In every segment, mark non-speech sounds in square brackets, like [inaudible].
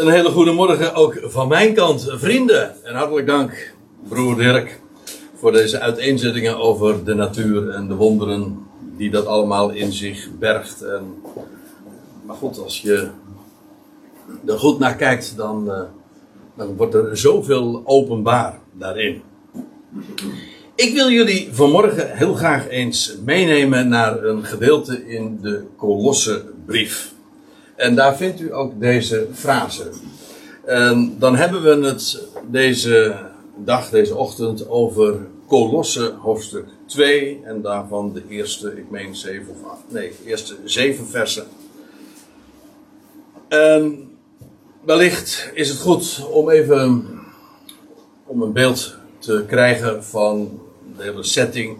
Een hele goede morgen ook van mijn kant, vrienden. En hartelijk dank, broer Dirk, voor deze uiteenzettingen over de natuur en de wonderen die dat allemaal in zich bergt. En, maar goed, als je er goed naar kijkt, dan, uh, dan wordt er zoveel openbaar daarin. Ik wil jullie vanmorgen heel graag eens meenemen naar een gedeelte in de Kolossenbrief. En daar vindt u ook deze frase. En dan hebben we het deze dag, deze ochtend, over Kolosse hoofdstuk 2. En daarvan de eerste, ik meen zeven of acht, nee, eerste zeven versen. En wellicht is het goed om even om een beeld te krijgen van de hele setting.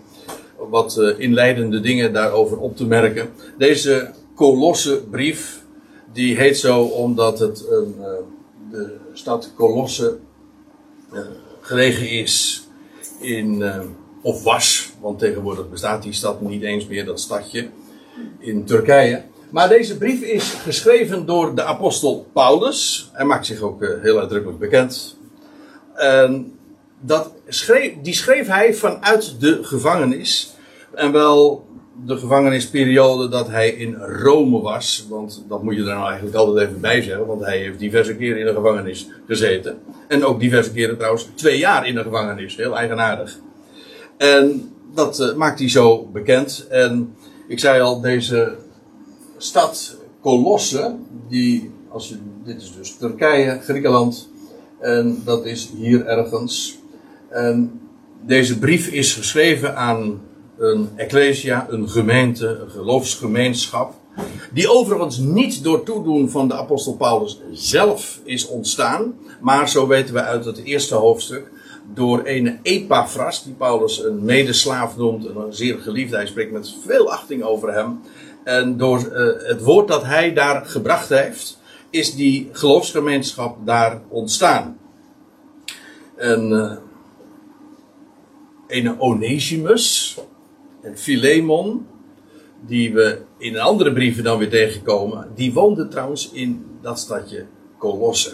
Wat uh, inleidende dingen daarover op te merken. Deze Kolosse brief die heet zo omdat het uh, de stad Colosse uh, gelegen is in, uh, of was, want tegenwoordig bestaat die stad niet eens meer, dat stadje, in Turkije. Maar deze brief is geschreven door de apostel Paulus. Hij maakt zich ook heel uitdrukkelijk bekend. En dat schreef, die schreef hij vanuit de gevangenis. En wel de gevangenisperiode dat hij in Rome was. Want dat moet je er nou eigenlijk altijd even bij zeggen. Want hij heeft diverse keren in de gevangenis gezeten. En ook diverse keren trouwens twee jaar in de gevangenis. Heel eigenaardig. En dat uh, maakt hij zo bekend. En ik zei al, deze stad Colosse. Die, als je, dit is dus Turkije, Griekenland. En dat is hier ergens. En deze brief is geschreven aan een ecclesia, een gemeente, een geloofsgemeenschap. Die overigens niet door toedoen van de apostel Paulus zelf is ontstaan. Maar zo weten we uit het eerste hoofdstuk. Door een Epaphras, die Paulus een medeslaaf noemt. Een zeer geliefde. Hij spreekt met veel achting over hem. En door uh, het woord dat hij daar gebracht heeft. Is die geloofsgemeenschap daar ontstaan. En. Een Onesimus, en Philemon, die we in andere brieven dan weer tegenkomen, die woonde trouwens in dat stadje Colosse.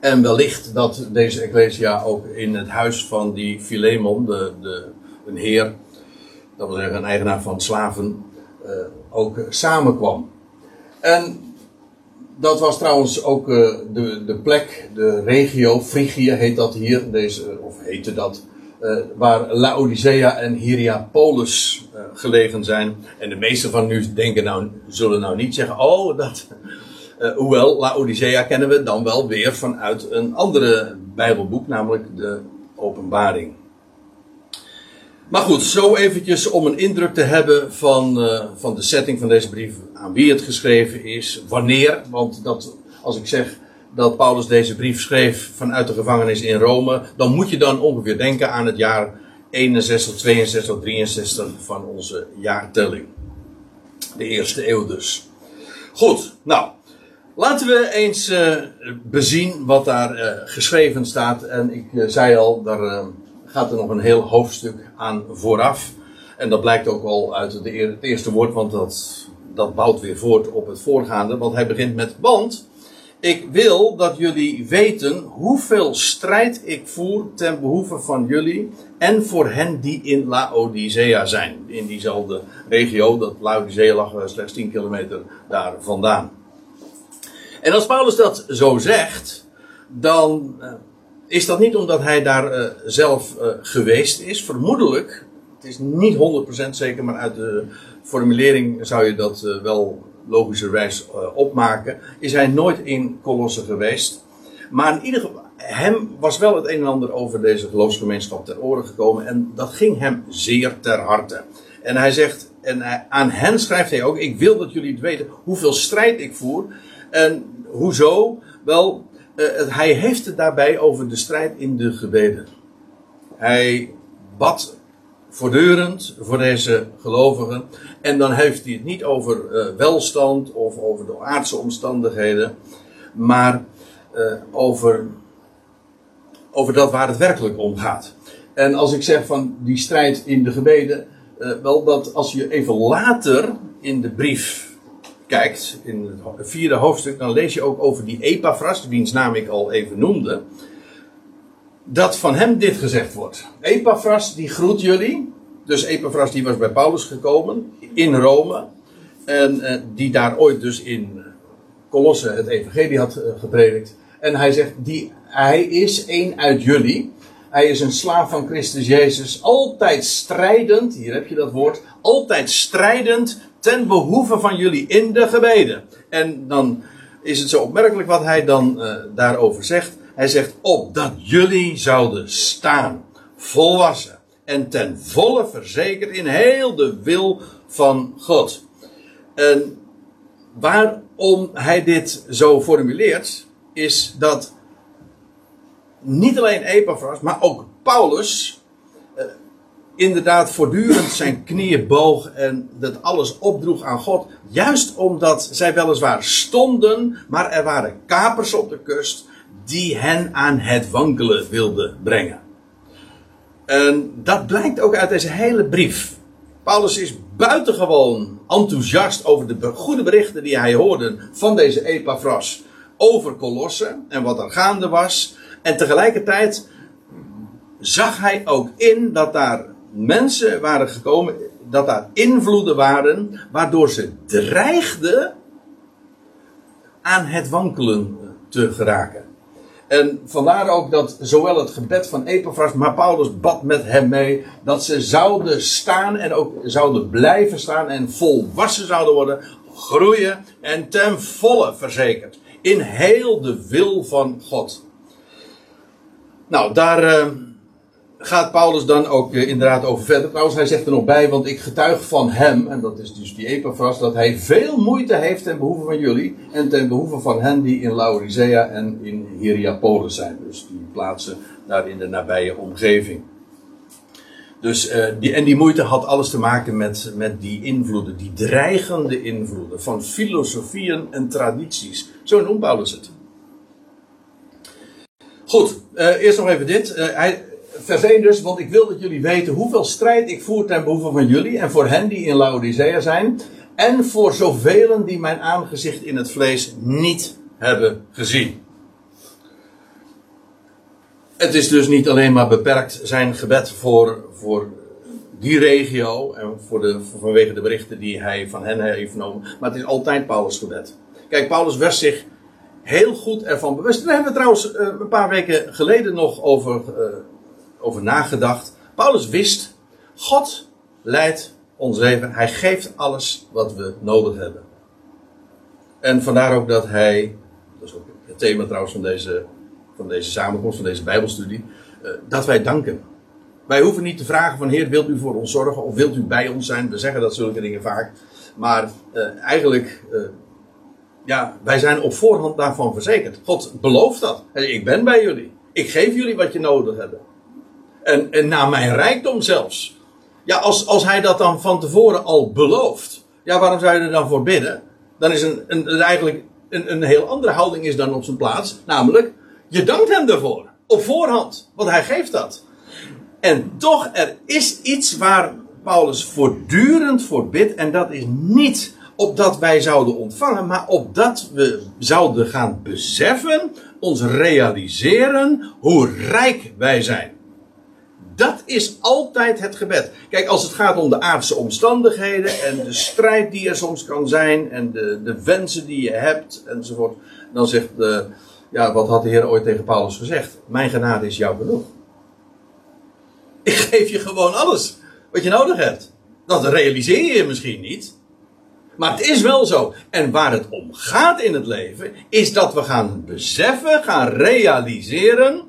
En wellicht dat deze Ecclesia ook in het huis van die Philemon, de, de, een heer, dat wil zeggen een eigenaar van slaven, uh, ook samenkwam. En dat was trouwens ook uh, de, de plek, de regio, Frigië heet dat hier, deze, of heette dat, waar Laodicea en Hierapolis uh, gelegen zijn. En de meesten van nu denken nou, zullen nou niet zeggen, oh, dat. Uh, hoewel, Laodicea kennen we dan wel weer vanuit een andere Bijbelboek, namelijk de Openbaring. Maar goed, zo eventjes om een indruk te hebben van, van de setting van deze brief, aan wie het geschreven is, wanneer, want dat, als ik zeg dat Paulus deze brief schreef vanuit de gevangenis in Rome, dan moet je dan ongeveer denken aan het jaar 61, 62, 63 van onze jaartelling. De eerste eeuw dus. Goed, nou, laten we eens uh, bezien wat daar uh, geschreven staat. En ik uh, zei al, daar gaat er nog een heel hoofdstuk aan vooraf. En dat blijkt ook al uit de, het eerste woord, want dat, dat bouwt weer voort op het voorgaande. Want hij begint met, want ik wil dat jullie weten hoeveel strijd ik voer ten behoeve van jullie en voor hen die in Laodicea zijn. In diezelfde regio, dat Laodicea lag slechts 10 kilometer daar vandaan. En als Paulus dat zo zegt, dan uh, is dat niet omdat hij daar uh, zelf geweest is. Vermoedelijk, het is niet 100% zeker, maar uit de formulering zou je dat wel logischerwijs uh, opmaken, is hij nooit in Colosse geweest. Maar in ieder geval, hem was wel het een en ander over deze geloofsgemeenschap ter oren gekomen. En dat ging hem zeer ter harte. En hij zegt, en aan hen schrijft hij ook: Ik wil dat jullie het weten hoeveel strijd ik voer. En hoezo? Wel, uh, hij heeft het daarbij over de strijd in de gebeden. Hij bad voortdurend voor deze gelovigen. En dan heeft hij het niet over uh, welstand of over de aardse omstandigheden, maar uh, over, over dat waar het werkelijk om gaat. En als ik zeg van die strijd in de gebeden, uh, wel dat als je even later in de brief kijkt, in het vierde hoofdstuk, dan lees je ook over die Epaphras, wiens naam ik al even noemde. Dat van hem dit gezegd wordt. Epaphras die groet jullie. Dus Epaphras die was bij Paulus gekomen in Rome. En eh, die daar ooit dus in Colosse het evangelie had eh, gepredikt. En hij zegt, die, hij is een uit jullie. Hij is een slaaf van Christus Jezus. Altijd strijdend, hier heb je dat woord. Altijd strijdend ten behoeve van jullie in de gebeden. En dan is het zo opmerkelijk wat hij dan daarover zegt. Hij zegt, opdat jullie zouden staan, volwassen en ten volle verzekerd in heel de wil van God. En waarom hij dit zo formuleert, is dat niet alleen Epaphras, maar ook Paulus eh, inderdaad voortdurend zijn knieën boog en dat alles opdroeg aan God. Juist omdat zij weliswaar stonden, maar er waren kapers op de kust die hen aan het wankelen wilden brengen. En dat blijkt ook uit deze hele brief. Paulus is buitengewoon enthousiast over de goede berichten die hij hoorde van deze Epaphras over Colosse en wat er gaande was. En tegelijkertijd zag hij ook in dat daar mensen waren gekomen, dat daar invloeden waren, waardoor ze dreigden aan het wankelen te geraken. En vandaar ook dat zowel het gebed van Epaphras, maar Paulus bad met hem mee, dat ze zouden staan en ook zouden blijven staan en volwassen zouden worden, groeien en ten volle verzekerd. In heel de wil van God. Nou, daar uh, gaat Paulus dan ook uh, inderdaad over verder. Trouwens, hij zegt er nog bij, want ik getuig van hem, en dat is dus die Epaphras, dat hij veel moeite heeft ten behoeve van jullie en ten behoeve van hen die in Laodicea en in Hierapolis zijn. Dus die plaatsen daar in de nabije omgeving. Dus, uh, die, en die moeite had alles te maken met, met die invloeden, die dreigende invloeden van filosofieën en tradities. Zo noemt Paulus het. Goed, uh, eerst nog even dit. Hij, vers 1 dus, want ik wil dat jullie weten hoeveel strijd ik voer ten behoeve van jullie en voor hen die in Laodicea zijn. En voor zoveel die mijn aangezicht in het vlees niet hebben gezien. Het is dus niet alleen maar beperkt zijn gebed voor, voor die regio en voor de, vanwege de berichten die hij van hen heeft genomen, maar het is altijd Paulus' gebed. Kijk, Paulus werd zich heel goed ervan bewust. Daar hebben we trouwens uh, een paar weken geleden nog over, uh, over nagedacht. Paulus wist, God leidt ons leven. Hij geeft alles wat we nodig hebben. En vandaar ook dat hij, dat is ook het thema trouwens van deze, van deze samenkomst, van deze Bijbelstudie, uh, dat wij danken. Wij hoeven niet te vragen van Heer, wilt u voor ons zorgen of wilt u bij ons zijn? We zeggen dat zulke dingen vaak. Maar eigenlijk ja, wij zijn op voorhand daarvan verzekerd. God belooft dat. Ik ben bij jullie. Ik geef jullie wat je nodig hebt. En, en naar mijn rijkdom zelfs. Ja, als, als hij dat dan van tevoren al belooft. Ja, waarom zou je er dan voor bidden? Dan is een, een, eigenlijk een, een heel andere houding is dan op zijn plaats. Namelijk, je dankt hem ervoor. Op voorhand. Want hij geeft dat. En toch, er is iets waar Paulus voortdurend voor bidt. En dat is niet opdat wij zouden ontvangen, maar opdat we zouden gaan beseffen, ons realiseren hoe rijk wij zijn. Dat is altijd het gebed. Kijk, als het gaat om de aardse omstandigheden en de strijd die er soms kan zijn en de, de wensen die je hebt enzovoort, dan zegt de, ja, wat had de Heer ooit tegen Paulus gezegd? Mijn genade is jou genoeg. Ik geef je gewoon alles wat je nodig hebt. Dat realiseer je misschien niet. Maar het is wel zo. En waar het om gaat in het leven, is dat we gaan beseffen, gaan realiseren.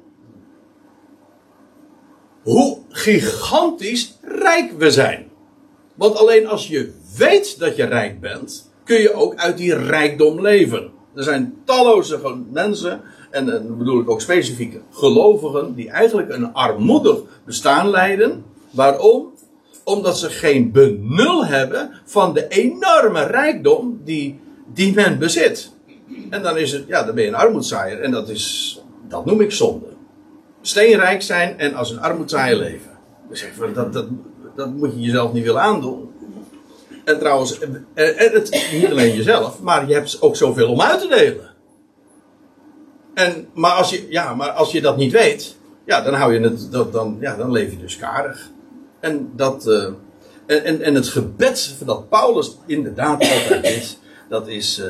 Hoe gigantisch rijk we zijn. Want alleen als je weet dat je rijk bent, kun je ook uit die rijkdom leven. Er zijn talloze mensen, en dan bedoel ik ook specifiek gelovigen, die eigenlijk een armoedig bestaan leiden. Waarom? omdat ze geen benul hebben van de enorme rijkdom die, die men bezit. En dan is het, ja, dan ben je een armoedzaaier. En dat is, dat noem ik zonde. Steenrijk zijn en als een armoedzaaier leven. Dus dat, dat, dat moet je jezelf niet willen aandoen. En trouwens, en het, niet alleen jezelf, maar je hebt ook zoveel om uit te delen. En, maar, als je, ja, maar als je dat niet weet, ja, dan, hou je het, dat, dan, ja, dan leef je dus karig. En, dat, uh, en, en, en het gebed dat Paulus inderdaad altijd is, dat is uh,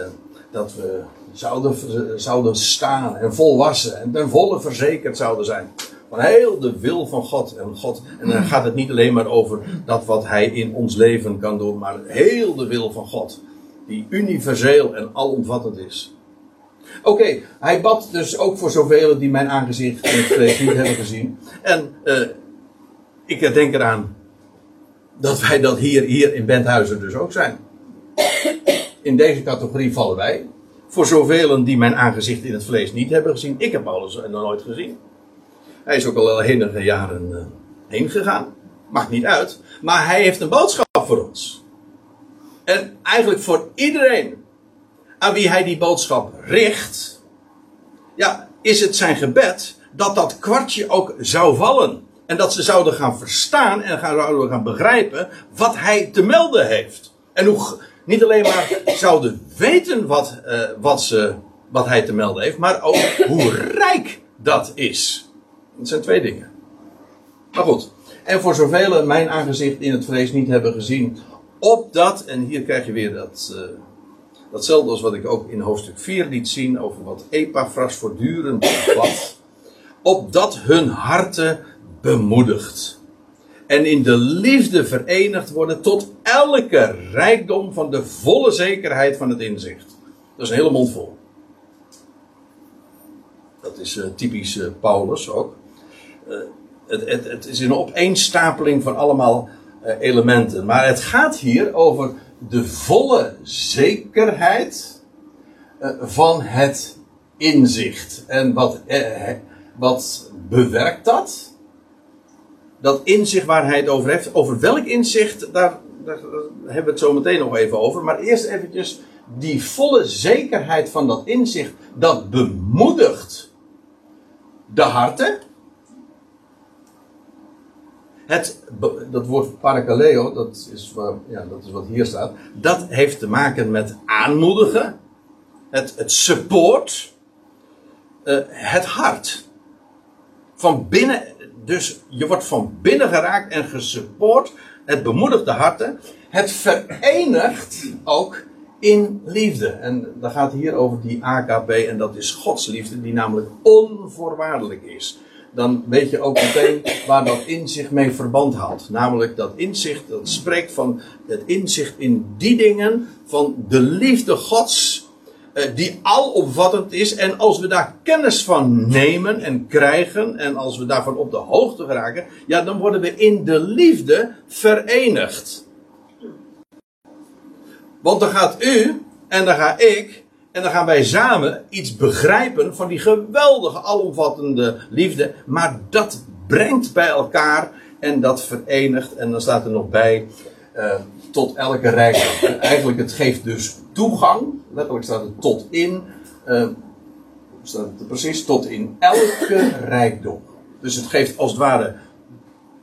dat we zouden, zouden staan en volwassen en ten volle verzekerd zouden zijn. Van heel de wil van God. En, God. en dan gaat het niet alleen maar over dat wat Hij in ons leven kan doen, maar heel de wil van God. Die universeel en alomvattend is. Oké, hij bad dus ook voor zoveel die mijn aangezicht in het vlees niet hebben gezien. En uh, ik denk eraan dat wij dat hier, hier in Benthuizen dus ook zijn. In deze categorie vallen wij. Voor zoveel die mijn aangezicht in het vlees niet hebben gezien. Ik heb alles nog nooit gezien. Hij is ook al enige jaren uh, heen gegaan. Maakt niet uit. Maar hij heeft een boodschap voor ons. En eigenlijk voor iedereen aan wie hij die boodschap richt. Ja, is het zijn gebed dat dat kwartje ook zou vallen. En dat ze zouden gaan verstaan en zouden gaan begrijpen wat hij te melden heeft. En hoe, niet alleen maar zouden weten wat, uh, wat, ze, wat hij te melden heeft, maar ook hoe rijk dat is. Dat zijn twee dingen. Maar goed. En voor zoveel mijn aangezicht in het vlees niet hebben gezien, opdat, en hier krijg je weer dat, uh, datzelfde als wat ik ook in hoofdstuk 4 liet zien over wat Epaphras voortdurend bad, opdat hun harten bemoedigt. En in de liefde verenigd worden tot elke rijkdom van de volle zekerheid van het inzicht. Dat is een hele mond vol. Dat is uh, typisch uh, Paulus ook. Uh, het, het, het, is een opeenstapeling van allemaal elementen. Maar het gaat hier over de volle zekerheid van het inzicht. En wat, wat bewerkt dat? Dat inzicht waar hij het over heeft. Over welk inzicht, daar, daar, hebben we het zo meteen nog even over. Maar eerst eventjes die volle zekerheid van dat inzicht. Dat bemoedigt de harten. Het, dat woord parakaleo, dat is, ja, dat is wat hier staat. Dat heeft te maken met aanmoedigen. Het, het support. Uh, het hart. Van binnen dus je wordt van binnen geraakt en gesupport. Het bemoedigt de harten. Het verenigt ook in liefde. En dan gaat hier over die AKP en dat is Gods liefde, die namelijk onvoorwaardelijk is. Dan weet je ook meteen waar dat inzicht mee verband houdt. Namelijk dat inzicht, dat spreekt van het inzicht in die dingen van de liefde Gods die alomvattend is. En als we daar kennis van nemen en krijgen, en als we daarvan op de hoogte geraken, ja, dan worden we in de liefde verenigd. Want dan gaat u en dan ga ik en dan gaan wij samen iets begrijpen van die geweldige alomvattende liefde. Maar dat brengt bij elkaar en dat verenigt. En dan staat er nog bij. Uh, tot elke rijkdom. Eigenlijk, het geeft dus toegang. Letterlijk staat het tot in. Uh, staat het precies? Tot in elke rijkdom. Dus het geeft als het ware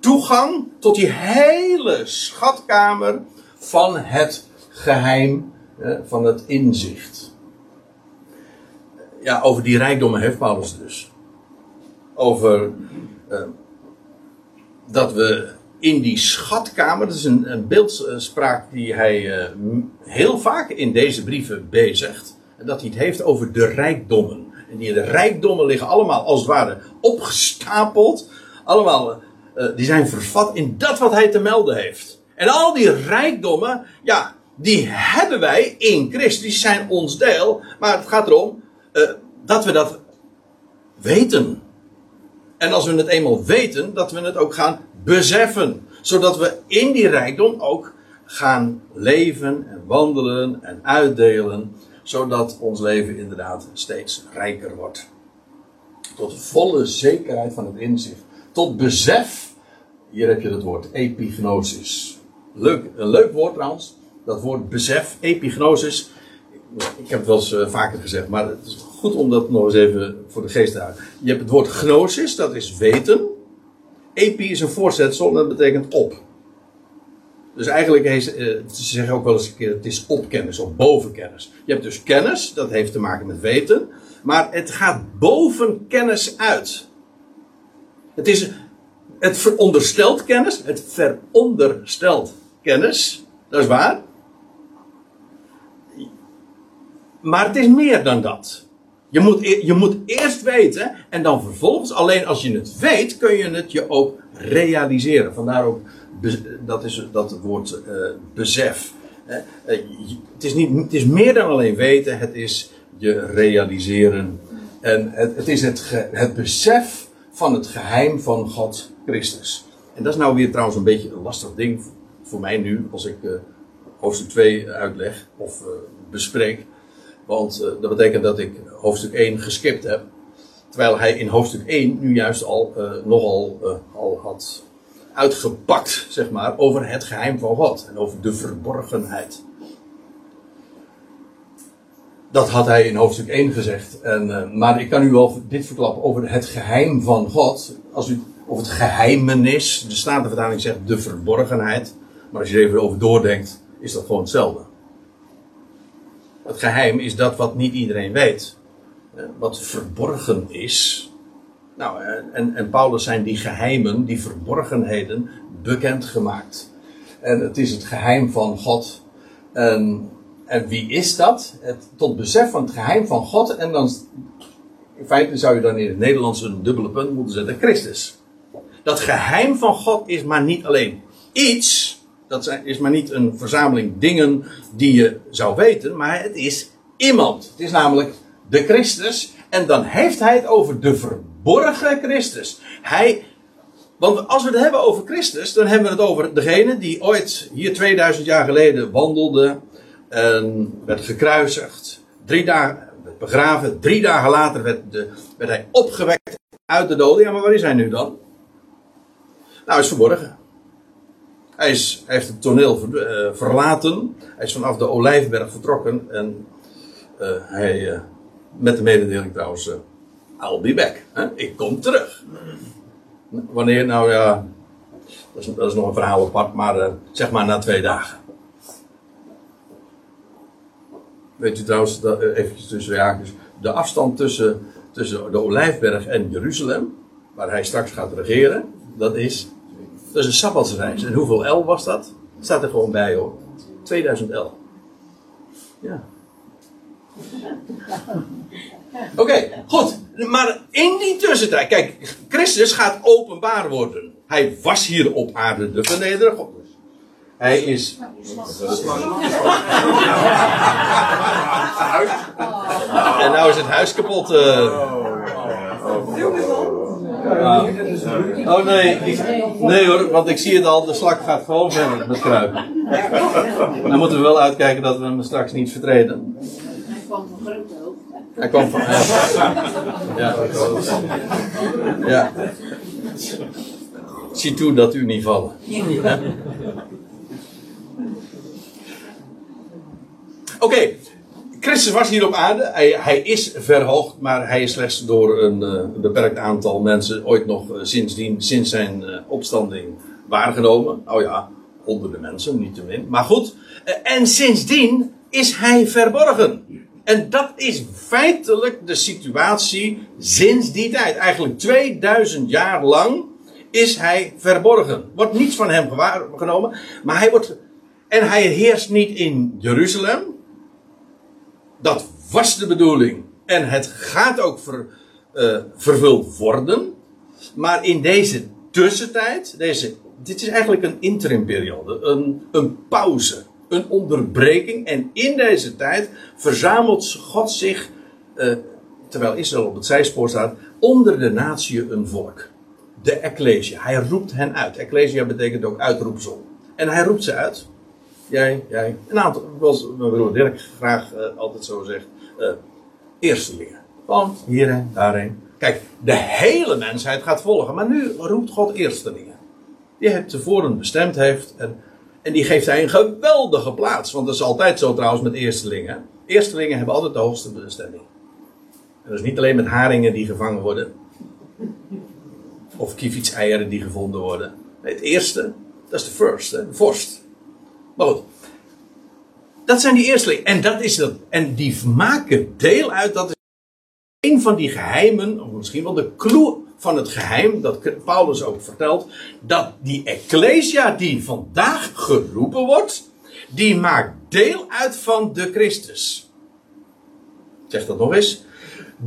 toegang tot die hele schatkamer van het geheim, uh, van het inzicht. Ja, over die rijkdommen heeft Paulus dus. Over uh, dat we in die schatkamer, dat is een, een beeldspraak die hij uh, heel vaak in deze brieven bezigt. Dat hij het heeft over de rijkdommen. En die rijkdommen liggen allemaal als het ware opgestapeld. Allemaal, uh, die zijn vervat in dat wat hij te melden heeft. En al die rijkdommen, ja, die hebben wij in Christus. Die zijn ons deel. Maar het gaat erom dat we dat weten. En als we het eenmaal weten, dat we het ook gaan beseffen. Zodat we in die rijkdom ook gaan leven en wandelen en uitdelen. Zodat ons leven inderdaad steeds rijker wordt. Tot volle zekerheid van het inzicht. Tot besef. Hier heb je het woord epignosis. Leuk, een leuk woord trouwens. Dat woord besef, epignosis. Ik heb het wel eens uh, vaker gezegd, maar het is goed om dat nog eens even voor de geest te houden. Je hebt het woord gnosis, dat is weten. Epi is een voorzetsel en dat betekent op. Dus eigenlijk, heeft, eh, ze zeggen ook wel eens een keer, het is opkennis of bovenkennis. Je hebt dus kennis, dat heeft te maken met weten. Maar het gaat boven kennis uit. Het is, het veronderstelt kennis, het veronderstelt kennis. Dat is waar. Maar het is meer dan dat. Je moet, e- je moet eerst weten en dan vervolgens, alleen als je het weet, kun je het je ook realiseren. Vandaar ook, dat is dat woord eh, besef. Eh, het, is niet, het is meer dan alleen weten, het is je realiseren. En het, het is het, het besef van het geheim van God Christus. En dat is nou weer trouwens een beetje een lastig ding voor mij nu, als ik eh, hoofdstuk 2 uitleg of bespreek. Want dat betekent dat ik hoofdstuk 1 geskipt heb. Terwijl hij in hoofdstuk 1 nu juist al eh, nogal eh, al had uitgepakt, zeg maar, over het geheim van God. En over de verborgenheid. Dat had hij in hoofdstuk 1 gezegd. En, eh, maar ik kan u wel dit verklappen over het geheim van God. Als u, of het geheimenis. De Statenvertaling zegt de verborgenheid. Maar als je er even over doordenkt, is dat gewoon hetzelfde. Het geheim is dat wat niet iedereen weet. Eh, Wat verborgen is. Nou, eh, en, en Paulus zijn die geheimen, die verborgenheden, bekendgemaakt. En het is het geheim van God. En, en wie is dat? Het tot besef van het geheim van God. En dan, in feite zou je dan in het Nederlands een dubbele punt moeten zetten: Christus. Dat geheim van God is maar niet alleen iets. Dat is maar niet een verzameling dingen die je zou weten, maar het is iemand. Het is namelijk de Christus. En dan heeft hij het over de verborgen Christus. Hij, want als we het hebben over Christus, dan hebben we het over degene die ooit hier 2000 jaar geleden wandelde. En werd gekruisigd. Drie dagen werd begraven. Drie dagen later werd, de, werd hij opgewekt uit de doden. Ja, maar waar is hij nu dan? Nou, hij is verborgen. Hij, is, heeft het toneel eh, verlaten. Hij is vanaf de Olijfberg vertrokken. En eh, hij, eh, met de mededeling trouwens, eh, I'll be back. Hè? Ik kom terug. Wanneer? Nou ja, dat is, dat is nog een verhaal apart. Maar eh, zeg maar na twee dagen. Weet u trouwens, dat, eh, eventjes tussen haakjes. De afstand tussen, tussen de Olijfberg en Jeruzalem, waar hij straks gaat regeren, dat is, dat is een sabbatsreis. En hoeveel L was dat? Staat er gewoon bij hoor. 2000 L. Ja. [laughs] Oké, goed. Maar in die tussentijd, kijk, Christus gaat openbaar worden. Hij was hier op aarde de vernederde God. Hij is. [laughs] En nou is het huis kapot. eh. Oh nee, nee hoor, want ik zie het al, de slak gaat gewoon verder met kruipen. Dan moeten we wel uitkijken dat we hem straks niet vertreden. Hij kwam van. Ja. ja. ja. Zie toe dat u niet vallen. Oké, Christus was hier op aarde. Hij, hij is verhoogd, maar hij is slechts door een eh, beperkt aantal mensen ooit nog eh, sindsdien, sinds zijn eh, opstanding waargenomen. Oh ja, honderden mensen, niet te min. Maar goed, en sindsdien is hij verborgen. En dat is feitelijk de situatie sinds die tijd. Eigenlijk 2000 jaar lang is hij verborgen. Wordt niets van hem genomen, maar hij wordt. En hij heerst niet in Jeruzalem. Dat was de bedoeling. En het gaat ook eh, vervuld worden. Maar in deze tussentijd, deze, dit is eigenlijk een interimperiode, een, een pauze, een onderbreking. En in deze tijd verzamelt God zich, eh, terwijl Israël op het zijspoor staat, onder de natie een volk. De Ecclesia. Hij roept hen uit. Ecclesia betekent ook uitroepsel. En hij roept ze uit. Jij, jij. Een aantal, zoals mijn broer Dirk graag uh, altijd zo zegt. Uh, eerstelingen. Van hierheen, daarheen. Kijk, de hele mensheid gaat volgen. Maar nu roept God eerstelingen. Die hij tevoren bestemd heeft. En, en die geeft hij een geweldige plaats. Want dat is altijd zo trouwens met eerstelingen. Eerstelingen hebben altijd de hoogste bestemming. En dat is niet alleen met haringen die gevangen worden. Of kievitseieren die gevonden worden. Nee, het eerste, dat is de first, hè, de vorst. Maar goed. Dat zijn die eerstelingen. En, dat is dat, en die maken deel uit, dat is een van die geheimen, of misschien wel de clue van het geheim, dat Paulus ook vertelt, dat die Ecclesia die vandaag geroepen wordt, die maakt deel uit van de Christus. Ik zeg dat nog eens.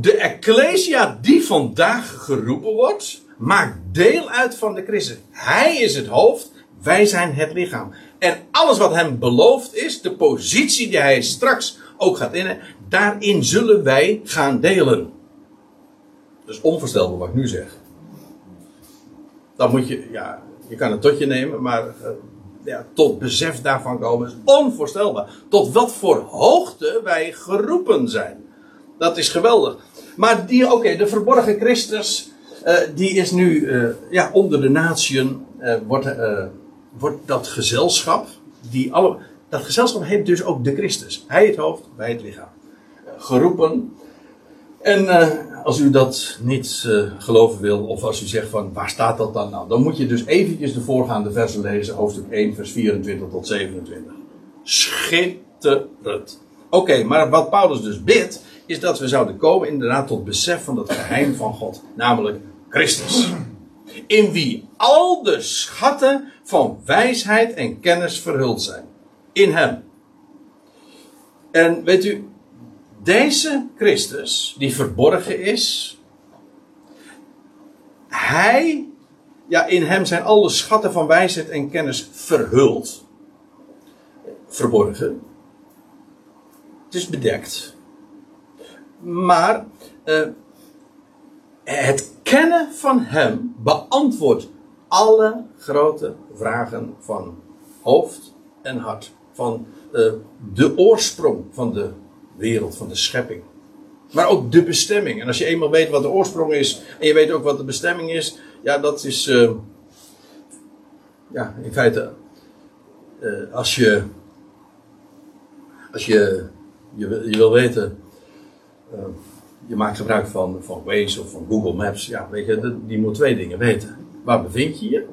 De Ecclesia die vandaag geroepen wordt, maakt deel uit van de Christus. Hij is het hoofd, wij zijn het lichaam. En alles wat hem beloofd is, de positie die hij straks ook gaat innen, daarin zullen wij gaan delen. Dus onvoorstelbaar wat ik nu zeg. Dan moet je, ja, je kan het tot je nemen, maar uh, ja, tot besef daarvan komen is onvoorstelbaar. Tot wat voor hoogte wij geroepen zijn. Dat is geweldig. Maar die, oké, de verborgen Christus, uh, die is nu uh, ja, onder de natieën, wordt, wordt dat gezelschap, die alle, dat gezelschap heet dus ook de Christus. Hij het hoofd, wij het lichaam. geroepen. En als u dat niet uh, geloven wil, of als u zegt van waar staat dat dan nou, dan moet je dus eventjes de voorgaande versen lezen, hoofdstuk 1, vers 24 tot 27. Schitterend. Oké, maar wat Paulus dus bidt, is dat we zouden komen inderdaad tot besef van dat geheim van God, namelijk Christus. In wie al de schatten van wijsheid en kennis verhuld zijn. In hem. En weet u, deze Christus, die verborgen is, hij, ja, in hem zijn alle schatten van wijsheid en kennis verhuld. Verborgen. Het is bedekt. Maar uh, het kennen van hem beantwoordt alle grote vragen van hoofd en hart. Van uh, de oorsprong van de wereld van de schepping. Maar ook de bestemming. En als je eenmaal weet wat de oorsprong is en je weet ook wat de bestemming is, ja, dat is. Uh, ja, in feite. Uh, als je. Als je. Je, je wil weten. Uh, je maakt gebruik van, van Waze of van Google Maps. Ja, weet je, die moet twee dingen weten. Waar bevind je je?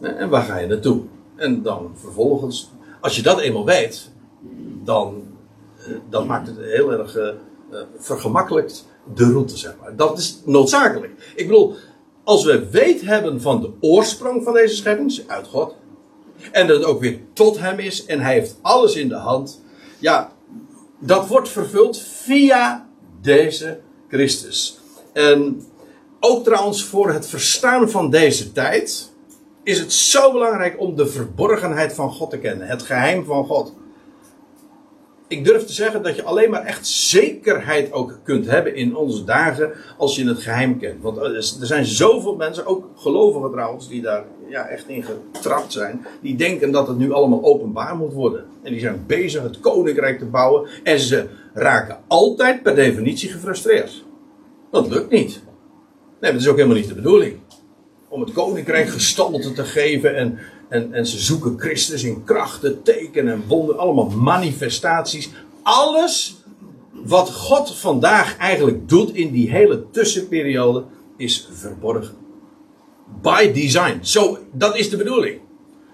En waar ga je naartoe? En dan vervolgens, als je dat eenmaal weet, dan dat maakt het heel erg uh, vergemakkelijkt de route, zeg maar. Dat is noodzakelijk. Ik bedoel, als we weet hebben van de oorsprong van deze schepping, uit God, en dat het ook weer tot Hem is en Hij heeft alles in de hand, ja, dat wordt vervuld via deze Christus. En ook trouwens voor het verstaan van deze tijd is het zo belangrijk om de verborgenheid van God te kennen, het geheim van God ik durf te zeggen dat je alleen maar echt zekerheid ook kunt hebben in onze dagen als je het geheim kent. Want er zijn zoveel mensen, ook gelovigen trouwens, die daar ja, echt in getrapt zijn. Die denken dat het nu allemaal openbaar moet worden. En die zijn bezig het koninkrijk te bouwen. En ze raken altijd per definitie gefrustreerd. Dat lukt niet. Nee, dat is ook helemaal niet de bedoeling. Om het koninkrijk gestalte te geven en en, en ze zoeken Christus in krachten, tekenen en wonderen. Allemaal manifestaties. Alles wat God vandaag eigenlijk doet in die hele tussenperiode is verborgen. By design. Zo, dat is de bedoeling.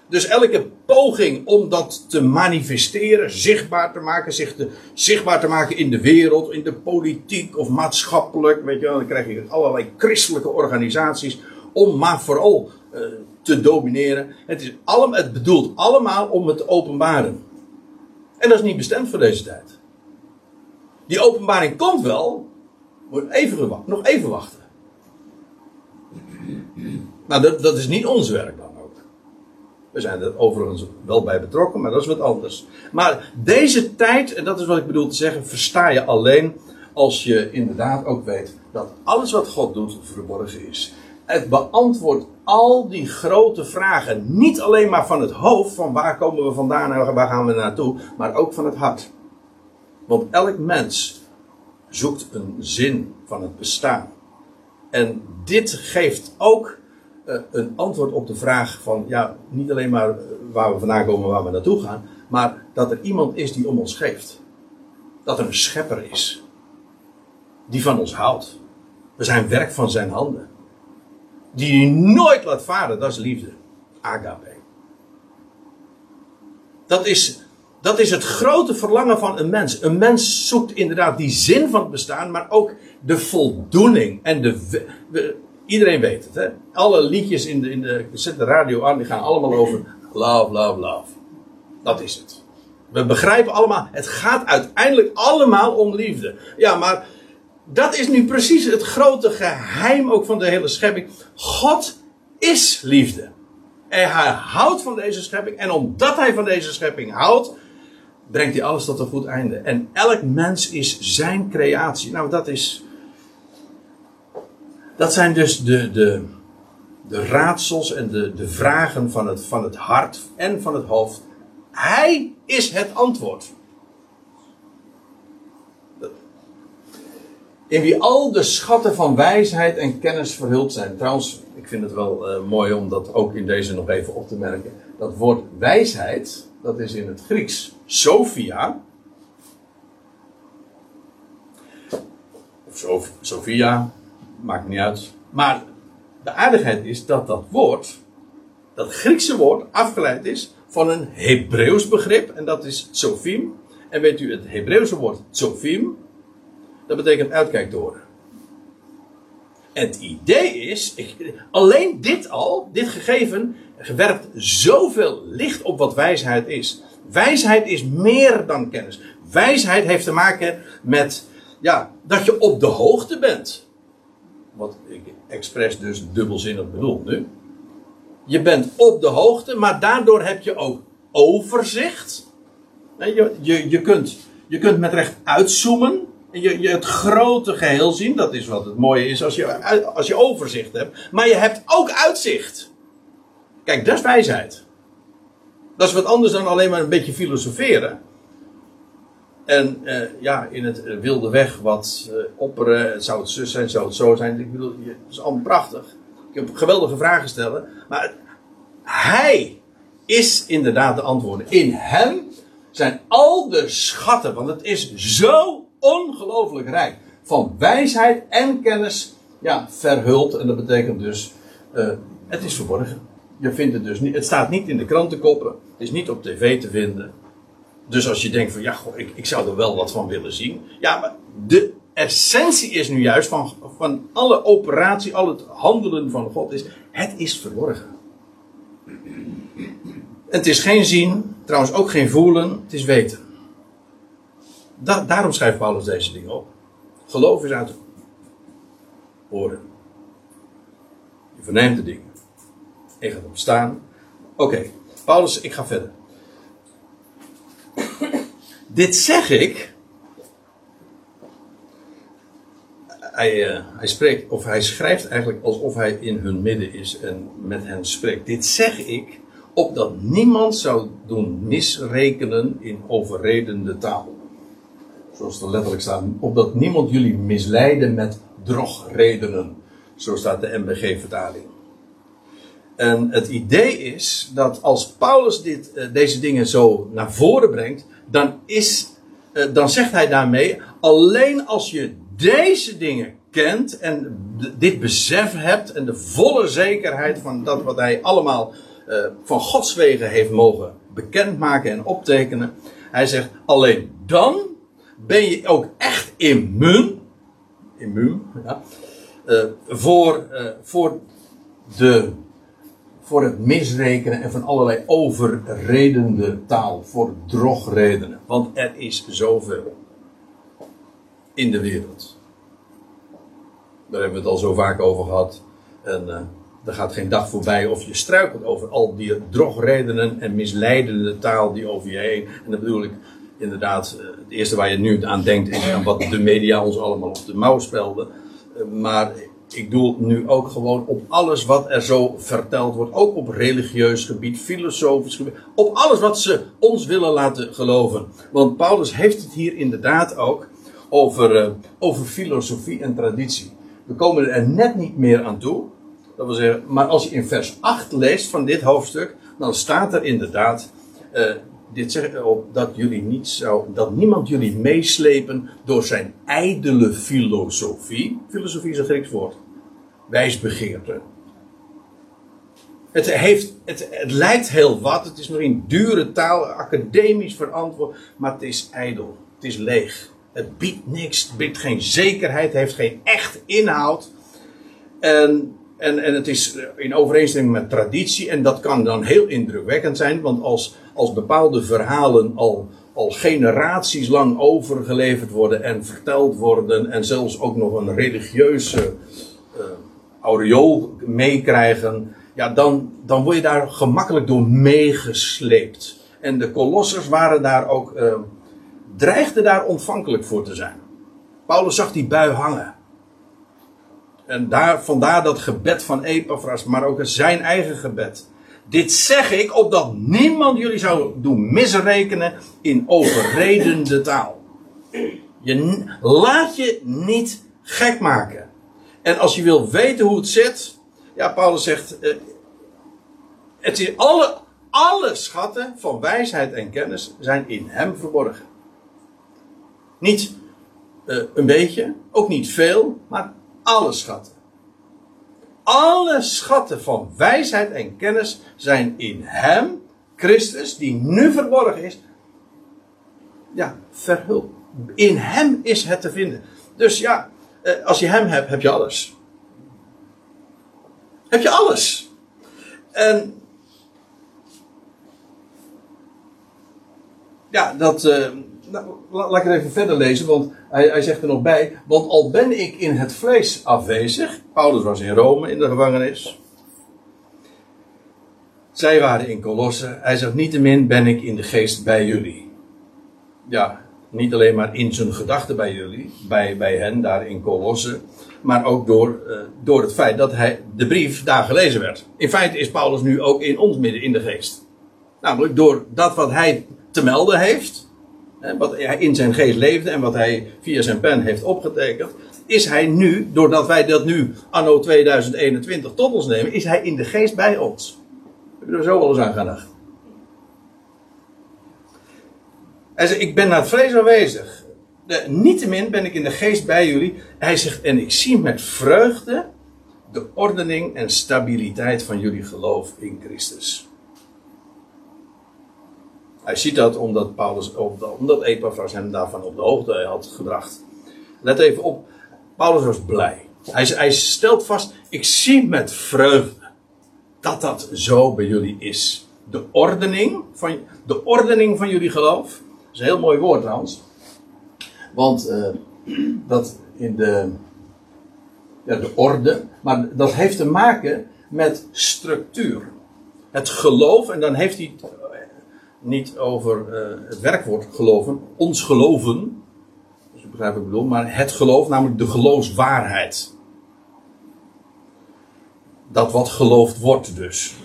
Dus elke poging om dat te manifesteren, zichtbaar te maken, zich zichtbaar te maken in de wereld, in de politiek of maatschappelijk, weet je wel, dan krijg je allerlei christelijke organisaties om maar vooral uh, te domineren. Het, is allemaal, het bedoelt allemaal om het te openbaren. En dat is niet bestemd voor deze tijd. Die openbaring komt wel. Moet even nog even wachten. Nou, dat, dat is niet ons werk dan ook. We zijn er overigens wel bij betrokken, maar dat is wat anders. Maar deze tijd, en dat is wat ik bedoel te zeggen, versta je alleen als je inderdaad ook weet dat alles wat God doet verborgen is. Het beantwoordt al die grote vragen. Niet alleen maar van het hoofd, van waar komen we vandaan en waar gaan we naartoe, maar ook van het hart. Want elk mens zoekt een zin van het bestaan. En dit geeft ook uh, een antwoord op de vraag van, ja, niet alleen maar waar we vandaan komen, waar we naartoe gaan, maar dat er iemand is die om ons geeft. Dat er een schepper is. Die van ons houdt. We zijn werk van zijn handen die je nooit laat varen, dat is liefde. Agape. Dat is, dat is het grote verlangen van een mens. Een mens zoekt inderdaad die zin van het bestaan, maar ook de voldoening. En de, iedereen weet het. Hè? Alle liedjes in de, in de, zet de radio aan, die gaan allemaal over love, love, love. Dat is het. We begrijpen allemaal, het gaat uiteindelijk allemaal om liefde. Ja, maar dat is nu precies het grote geheim ook van de hele schepping. God is liefde. En hij houdt van deze schepping. En omdat hij van deze schepping houdt, brengt hij alles tot een goed einde. En elk mens is zijn creatie. Nou, dat is. Dat zijn dus de, de, de raadsels en de, de vragen van het, van het hart en van het hoofd. Hij is het antwoord. In wie al de schatten van wijsheid en kennis verhuld zijn. Trouwens, ik vind het wel eh, mooi om dat ook in deze nog even op te merken. Dat woord wijsheid, dat is in het Grieks Sophia. Of Sophia, maakt niet uit. Maar de aardigheid is dat dat woord, dat Griekse woord, afgeleid is van een Hebreeuws begrip. En dat is Sophim. En weet u, het Hebreeuwse woord Sophim, dat betekent uitkijktoren. En het idee is, alleen dit al, dit gegeven, werpt zoveel licht op wat wijsheid is. Wijsheid is meer dan kennis. Wijsheid heeft te maken met, ja, dat je op de hoogte bent. Wat ik expres dus dubbelzinnig bedoel nu. Je bent op de hoogte, maar daardoor heb je ook overzicht. Je, je, je, kunt, je kunt met recht uitzoomen. Je, je het grote geheel zien. Dat is wat het mooie is als je, als je overzicht hebt. Maar je hebt ook uitzicht. Kijk, dat is wijsheid. Dat is wat anders dan alleen maar een beetje filosoferen. En eh, ja, in het eh, wilde weg wat eh, opperen. Zou het zus zijn, zou het zo zijn. Ik bedoel, het is allemaal prachtig. Ik heb geweldige vragen stellen. Maar het- hij is inderdaad de antwoorden. In hem zijn al de schatten, want het is zo ongelooflijk rijk. Van wijsheid en kennis, ja, verhuld. En dat betekent dus, eh, het is verborgen. Je vindt het dus niet, het staat niet in de krantenkoppen. Het is niet op tv te vinden. Dus als je denkt van, ja, ik, ik zou er wel wat van willen zien. Ja, maar de essentie is nu juist van, van alle operatie, al het handelen van God is, het is verborgen. Het is geen zien, trouwens ook geen voelen, het is weten. Da- daarom schrijft Paulus deze dingen op. Geloof is uit oren. Je verneemt de dingen. Je gaat op staan. Oké, Paulus, ik ga verder. Dit zeg ik. Hij, eh, hij spreekt, of hij schrijft eigenlijk alsof hij in hun midden is en met hen spreekt. Dit zeg ik opdat niemand zou doen misrekenen in overredende taal. Zoals er letterlijk staat, opdat niemand jullie misleiden met drogredenen. Zo staat de MBG-vertaling. En het idee is dat als Paulus dit, eh, deze dingen zo naar voren brengt, dan, is, eh, dan zegt hij daarmee: alleen als je deze dingen kent en dit besef hebt en de volle zekerheid van dat wat hij allemaal eh, van Gods wegen heeft mogen bekendmaken en optekenen, hij zegt: alleen dan ben je ook echt immuun, immuun ja, eh, voor, eh, voor de voor het misrekenen en van allerlei overredende taal. Voor drogredenen. Want er is zoveel in de wereld. Daar hebben we het al zo vaak over gehad. En eh, er gaat geen dag voorbij of je struikelt over al die drogredenen en misleidende taal die over je heen. En dan bedoel ik inderdaad, eh, het eerste waar je nu aan denkt is aan wat de media ons allemaal op de mouw spelden. Eh, maar ik doel nu ook gewoon op alles wat er zo verteld wordt. Ook op religieus gebied, filosofisch gebied. Op alles wat ze ons willen laten geloven. Want Paulus heeft het hier inderdaad ook over, eh, over filosofie en traditie. We komen er net niet meer aan toe. Dat wil zeggen, maar als je in vers 8 leest van dit hoofdstuk, dan staat er inderdaad. Dit zegt op dat jullie niet zou, dat niemand jullie meeslepen door zijn ijdele filosofie. Filosofie is een Grieks woord. Wijsbegeerte. Het, heeft, het, het lijkt heel wat. Het is misschien dure taal, academisch verantwoord. Maar het is ijdel. Het is leeg. Het biedt niks. Het biedt geen zekerheid. Het heeft geen echt inhoud. En, en, en het is in overeenstemming met traditie. En dat kan dan heel indrukwekkend zijn. Want als, als bepaalde verhalen al, al generaties lang overgeleverd worden en verteld worden. En zelfs ook nog een religieuze uh, aureool meekrijgen ja, dan, dan word je daar gemakkelijk door meegesleept. En de kolossers waren daar ook, uh, dreigden daar ontvankelijk voor te zijn. Paulus zag die bui hangen. En daar, vandaar dat gebed van Epaphras, maar ook zijn eigen gebed. Dit zeg ik opdat niemand jullie zou doen misrekenen in overredende taal. Je, laat je niet gek maken. En als je wil weten hoe het zit, ja, Paulus zegt, uh, het is alle, alle schatten van wijsheid en kennis zijn in hem verborgen. Niet uh, een beetje, ook niet veel, maar alle schatten. Alle schatten van wijsheid en kennis zijn in hem, Christus, die nu verborgen is. Ja, verhuld. In hem is het te vinden. Dus ja, uh, als je hem hebt, heb je alles. Heb je alles. En ja, dat. Uh, nou, laat ik het even verder lezen, want hij, hij zegt er nog bij. Want al ben ik in het vlees afwezig. Paulus was in Rome in de gevangenis. Zij waren in Colosse. Hij zegt: Niettemin ben ik in de geest bij jullie. Ja, niet alleen maar in zijn gedachten bij jullie, bij, bij hen daar in Colosse maar ook door, uh, door het feit dat hij, de brief daar gelezen werd. In feite is Paulus nu ook in ons midden in de geest. Namelijk door dat wat hij te melden heeft, wat hij in zijn geest leefde en wat hij via zijn pen heeft opgetekend, is hij nu, doordat wij dat nu anno 2021 tot ons nemen, is hij in de geest bij ons. Heb je er zo wel eens aan gedacht? Hij zegt, ik ben naar het vlees aanwezig niettemin ben ik in de geest bij jullie. Hij zegt, en ik zie met vreugde de ordening en stabiliteit van jullie geloof in Christus. Hij ziet dat omdat, Paulus, omdat Epaphras hem daarvan op de hoogte had gebracht. Let even op, Paulus was blij. Hij, hij stelt vast, ik zie met vreugde dat dat zo bij jullie is. De ordening van, de ordening van jullie geloof. Dat is een heel mooi woord trouwens. Want uh, dat in de, ja, de orde, maar dat heeft te maken met structuur. Het geloof, en dan heeft hij eh, niet over uh, het werkwoord geloven, ons geloven, dus je begrijpt wat ik bedoel, maar het geloof, namelijk de geloofswaarheid. Dat wat geloofd wordt dus.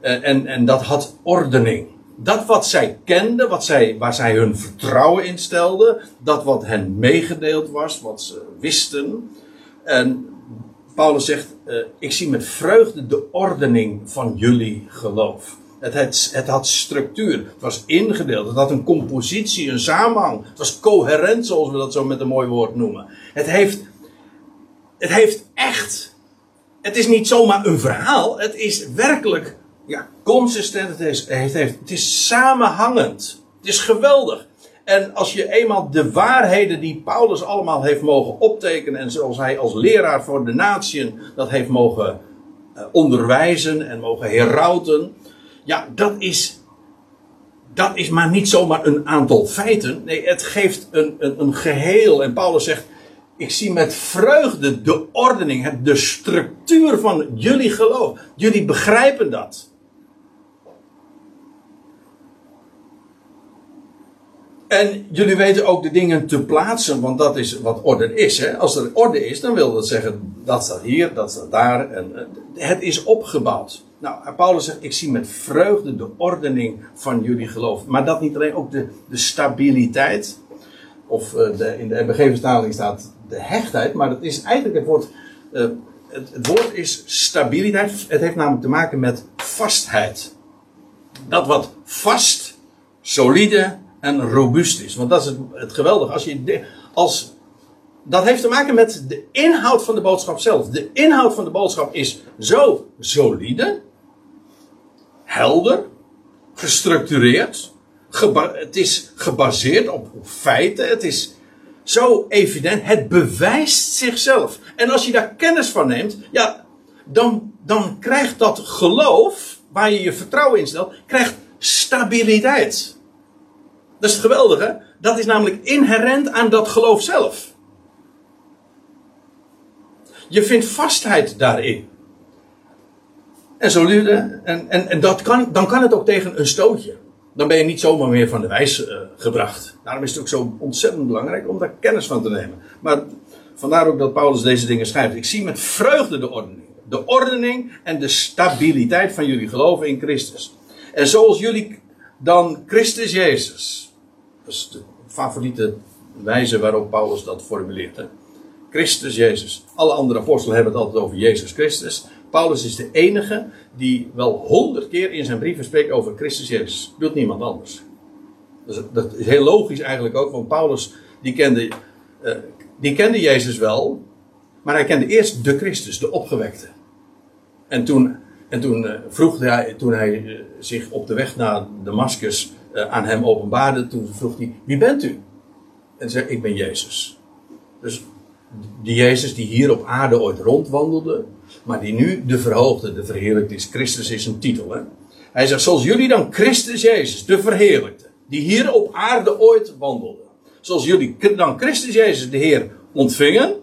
en, en dat had ordening dat wat zij kenden, wat zij, waar zij hun vertrouwen in stelden, dat wat hen meegedeeld was, wat ze wisten. En Paulus zegt: uh, Ik zie met vreugde de ordening van jullie geloof. Het, had structuur, het was ingedeeld, het had een compositie, een samenhang. Het was coherent, zoals we dat zo met een mooi woord noemen. Het heeft, het heeft echt. Het is niet zomaar een verhaal, het is werkelijk ja, consistent. Het is, het, heeft, het is samenhangend. Het is geweldig. En als je eenmaal de waarheden die Paulus allemaal heeft mogen optekenen. en zoals hij als leraar voor de natieën dat heeft mogen uh, onderwijzen en mogen herauten. Ja, dat is. Dat is maar niet zomaar een aantal feiten. Nee, het geeft een, een, een geheel. En Paulus zegt. Ik zie met vreugde de ordening, de structuur van jullie geloof. Jullie begrijpen dat. En jullie weten ook de dingen te plaatsen, want dat is wat orde is. Hè? Als er orde is, dan wil dat zeggen dat staat hier, dat staat daar. En, het is opgebouwd. Nou, Paulus zegt: Ik zie met vreugde de ordening van jullie geloof. Maar dat niet alleen, ook de, de stabiliteit. Of uh, de, in de MBG-vertaling staat de hechtheid, maar dat is eigenlijk het woord. Het, het woord is stabiliteit. Het heeft namelijk te maken met vastheid. Dat wat vast, solide en robuust is. Want dat is het, het geweldige. Als je, als, dat heeft te maken met de inhoud van de boodschap zelf. De inhoud van de boodschap is zo solide. Helder, gestructureerd. het is gebaseerd op, op feiten. Het is zo evident. Het bewijst zichzelf. En als je daar kennis van neemt, ja, dan, dan krijgt dat geloof, waar je je vertrouwen in stelt, krijgt stabiliteit. Dat is het geweldige. Dat is namelijk inherent aan dat geloof zelf. Je vindt vastheid daarin. En, zo, en, en, en dat kan, dan kan het ook tegen een stootje. Dan ben je niet zomaar meer van de wijs eh, gebracht. Daarom is het ook zo ontzettend belangrijk om daar kennis van te nemen. Maar vandaar ook dat Paulus deze dingen schrijft. Ik zie met vreugde de ordening. De ordening en de stabiliteit van jullie geloven in Christus. En zoals jullie dan Christus Jezus. Dat is de favoriete wijze waarop Paulus dat formuleert. Christus Jezus. Alle andere apostelen hebben het altijd over Jezus Christus. Paulus is de enige die wel honderd keer in zijn brieven spreekt over Christus Jezus. Doet niemand anders. Dus dat is heel logisch eigenlijk ook, want Paulus die kende, uh, die kende Jezus wel, maar hij kende eerst de Christus, de opgewekte. En toen, en toen uh, vroeg hij, toen hij uh, zich op de weg naar Damascus aan hem openbaarde, toen vroeg hij, wie bent u? En zei, ik ben Jezus. Dus die Jezus die hier op aarde ooit rondwandelde, maar die nu de verhoogde, de verheerlijkte is. Christus is een titel. Hè? Hij zegt, zoals jullie dan Christus Jezus, de verheerlijkte, die hier op aarde ooit wandelde. Zoals jullie dan Christus Jezus, de Heer, ontvingen.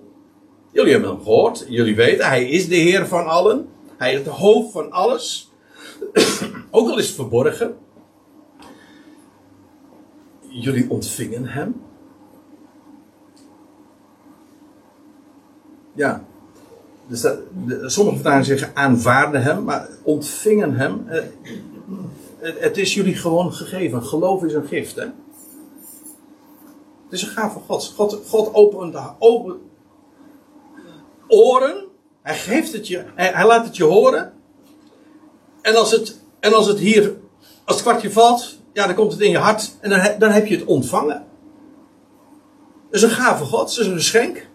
Jullie hebben hem gehoord, jullie weten, hij is de Heer van allen. Hij is het hoofd van alles. [clears throat] Ook al is het verborgen. Jullie ontvingen hem. Ja, dus dat, de, sommige vertalingen zeggen aanvaarden hem, maar ontvingen hem. Eh, het, is jullie gewoon gegeven. Geloof is een gift. Hè? Het is een gaaf van God. God, opent open oren. Hij geeft het je. Hij, hij, laat het je horen. En als het, en als het hier, als het kwartje valt, ja, dan komt het in je hart. En dan, dan heb je het ontvangen. Het is een gave God. Het is een geschenk.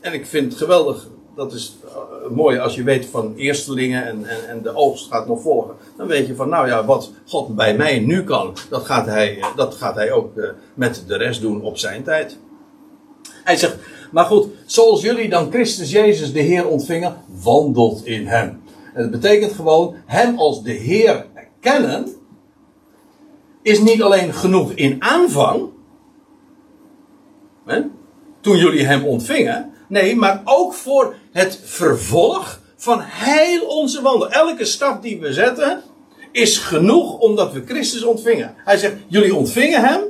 En ik vind het geweldig dat is uh, mooi als je weet van eerstelingen en, en, en, de oogst gaat nog volgen. Dan weet je van, nou ja, wat God bij mij nu kan, dat gaat hij, dat gaat hij ook uh, met de rest doen op zijn tijd. Hij zegt, maar goed, zoals jullie dan Christus Jezus de Heer ontvingen, wandelt in hem. En dat betekent gewoon, hem als de Heer kennen, is niet alleen genoeg in aanvang, hè, toen jullie hem ontvingen, Nee, maar ook voor het vervolg van heel onze wandel. Elke stap die we zetten is genoeg omdat we Christus ontvingen. Hij zegt, jullie ontvingen hem.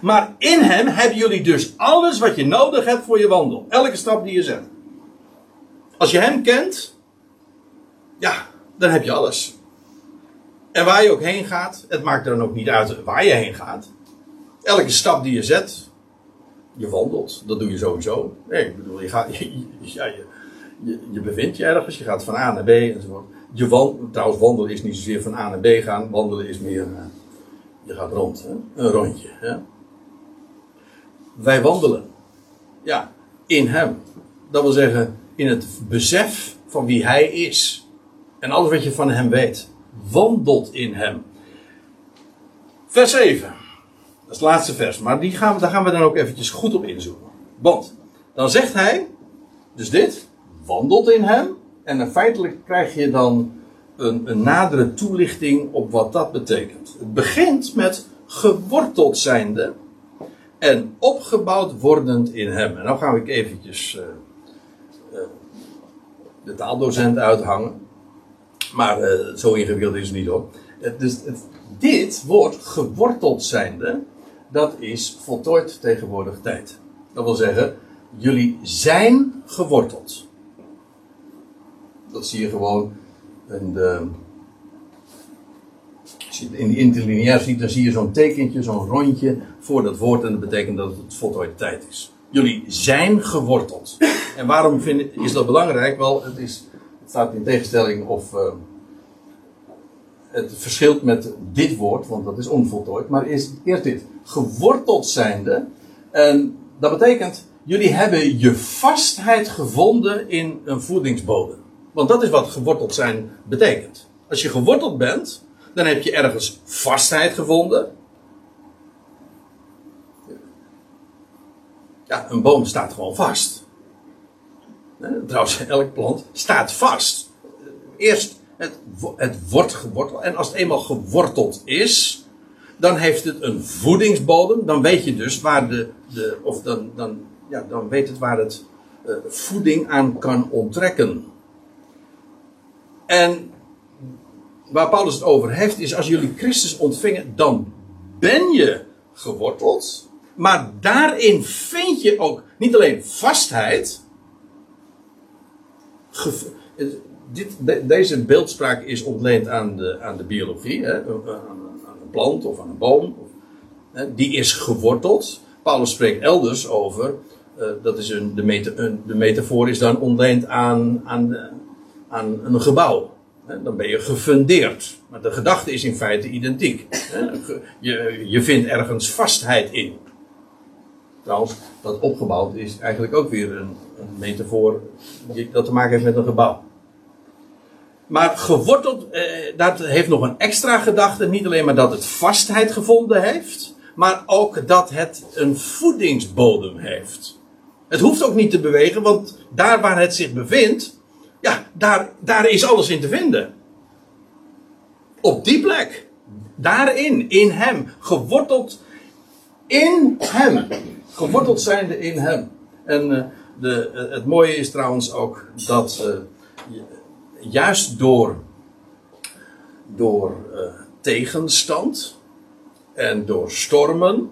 Maar in hem hebben jullie dus alles wat je nodig hebt voor je wandel. Elke stap die je zet. Als je hem kent, ja, dan heb je alles. En waar je ook heen gaat, het maakt dan ook niet uit waar je heen gaat. Elke stap die je zet, je wandelt, dat doe je sowieso. Nee, ik bedoel, je, gaat, [laughs] je, ja, je, je, je bevindt je ergens, je gaat van A naar B enzovoort. Je wand, trouwens, wandelen is niet zozeer van A naar B gaan, wandelen is meer, uh, je gaat rond, hè? een rondje. Hè? Wij wandelen, ja, in Hem. Dat wil zeggen, in het besef van wie Hij is. En alles wat je van Hem weet, wandelt in Hem. Vers 7. Dat is het laatste vers. Maar die gaan daar gaan we dan ook eventjes goed op inzoomen. Want dan zegt hij, dus dit, wandelt in hem. En dan feitelijk krijg je dan een, een nadere toelichting op wat dat betekent. Het begint met geworteld zijnde en opgebouwd wordend in hem. En nou ga ik eventjes uh, uh, de taaldocent uithangen. Maar uh, zo ingewikkeld is het niet hoor. Dus dit woord geworteld zijnde, dat is voltooid tegenwoordig tijd. Dat wil zeggen, jullie zijn geworteld. Dat zie je gewoon in de. In de interlineair ziet, dan zie je zo'n tekentje, zo'n rondje voor dat woord en dat betekent dat het voltooid tijd is. Jullie zijn geworteld. En waarom vind, is dat belangrijk? Wel, het, is, het staat in tegenstelling of. Uh, het verschilt met dit woord, want dat is onvoltooid, maar is eerst dit. Geworteld zijnde. En dat betekent, jullie hebben je vastheid gevonden in een voedingsbodem. Want dat is wat geworteld zijn betekent. Als je geworteld bent, dan heb je ergens vastheid gevonden. Ja, een boom staat gewoon vast. Trouwens, elk plant staat vast. Eerst, het, het wordt geworteld. En als het eenmaal geworteld is, dan heeft het een voedingsbodem. Dan weet je dus waar de, de of dan, dan, ja, dan weet het waar het uh, voeding aan kan onttrekken. En waar Paulus het over heeft, is als jullie Christus ontvingen, dan ben je geworteld. Maar daarin vind je ook niet alleen vastheid. Dit, deze beeldspraak is ontleend aan de, aan de biologie, hè, aan, een plant of aan een boom. Hè, die is geworteld. Paulus spreekt elders over, uh, dat is een, de, meta, een, de metafoor is dan ontleend aan, aan, aan een gebouw. Dan ben je gefundeerd. Maar de gedachte is in feite identiek. Je, je vindt ergens vastheid in. Trouwens, dat opgebouwd is eigenlijk ook weer een, een metafoor dat te maken heeft met een gebouw. Maar geworteld, eh, dat heeft nog een extra gedachte. Niet alleen maar dat het vastheid gevonden heeft, maar ook dat het een voedingsbodem heeft. Het hoeft ook niet te bewegen, want daar waar het zich bevindt, ja, daar, daar is alles in te vinden. Op die plek. Daarin, in hem. Geworteld in hem. Geworteld zijnde in hem. En uh, de, uh, het mooie is trouwens ook dat uh, juist door, door tegenstand en door stormen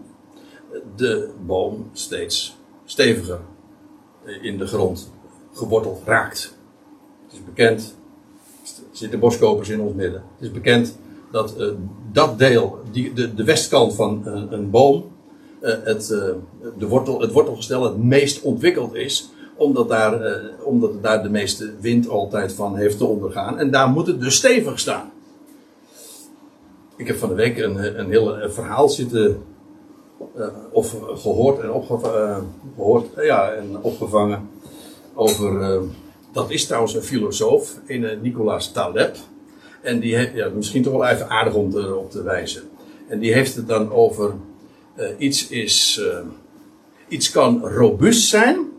de boom steeds steviger in de grond geworteld raakt. Het is bekend, er zitten boskopers in ons midden. Het is bekend dat uh, dat deel, die, de, de westkant van een boom, uh, het, de wortel, het wortelgestel het meest ontwikkeld is. Omdat daar, omdat het daar de meeste wind altijd van heeft te ondergaan. En daar moet het dus stevig staan. Ik heb van de week een, een heel verhaal zitten. of gehoord en opgevangen. ja, en opgevangen. Over dat is trouwens een filosoof, een Nicolaas Taleb. En die heeft, ja, misschien toch wel even aardig om te, op te wijzen. En die heeft het dan over iets is, iets kan robuust zijn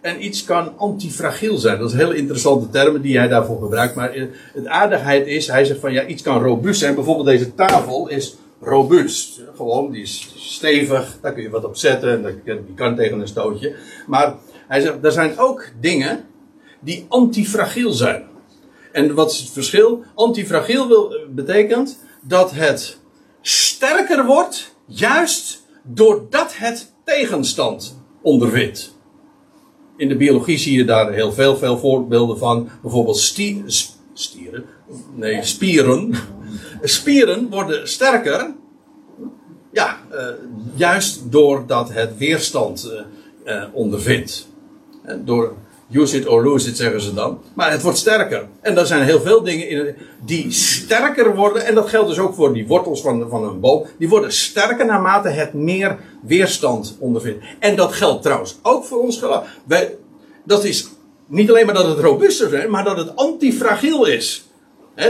en iets kan antifragiel zijn. Dat is hele interessante termen die hij daarvoor gebruikt. Maar het aardigheid is, hij zegt van ja, iets kan robuust zijn. Bijvoorbeeld deze tafel is robuust. Gewoon, die is stevig, daar kun je wat op zetten, en die kan tegen een stootje. Maar hij zegt, er zijn ook dingen die antifragiel zijn. En wat is het verschil? Antifragiel wil, betekent dat het sterker wordt, juist doordat het tegenstand ondervindt. In de biologie zie je daar heel veel, veel voorbeelden van. Bijvoorbeeld stieren. Nee, spieren. Spieren worden sterker. Ja, uh, juist doordat het weerstand uh, uh, ondervindt. door Use it or lose it, zeggen ze dan. Maar het wordt sterker. En er zijn heel veel dingen in, die sterker worden. En dat geldt dus ook voor die wortels van, van een boom. Die worden sterker naarmate het meer weerstand ondervindt. En dat geldt trouwens ook voor ons geloof. Wij, dat is niet alleen maar dat het robuuster is, maar dat het antifragiel is.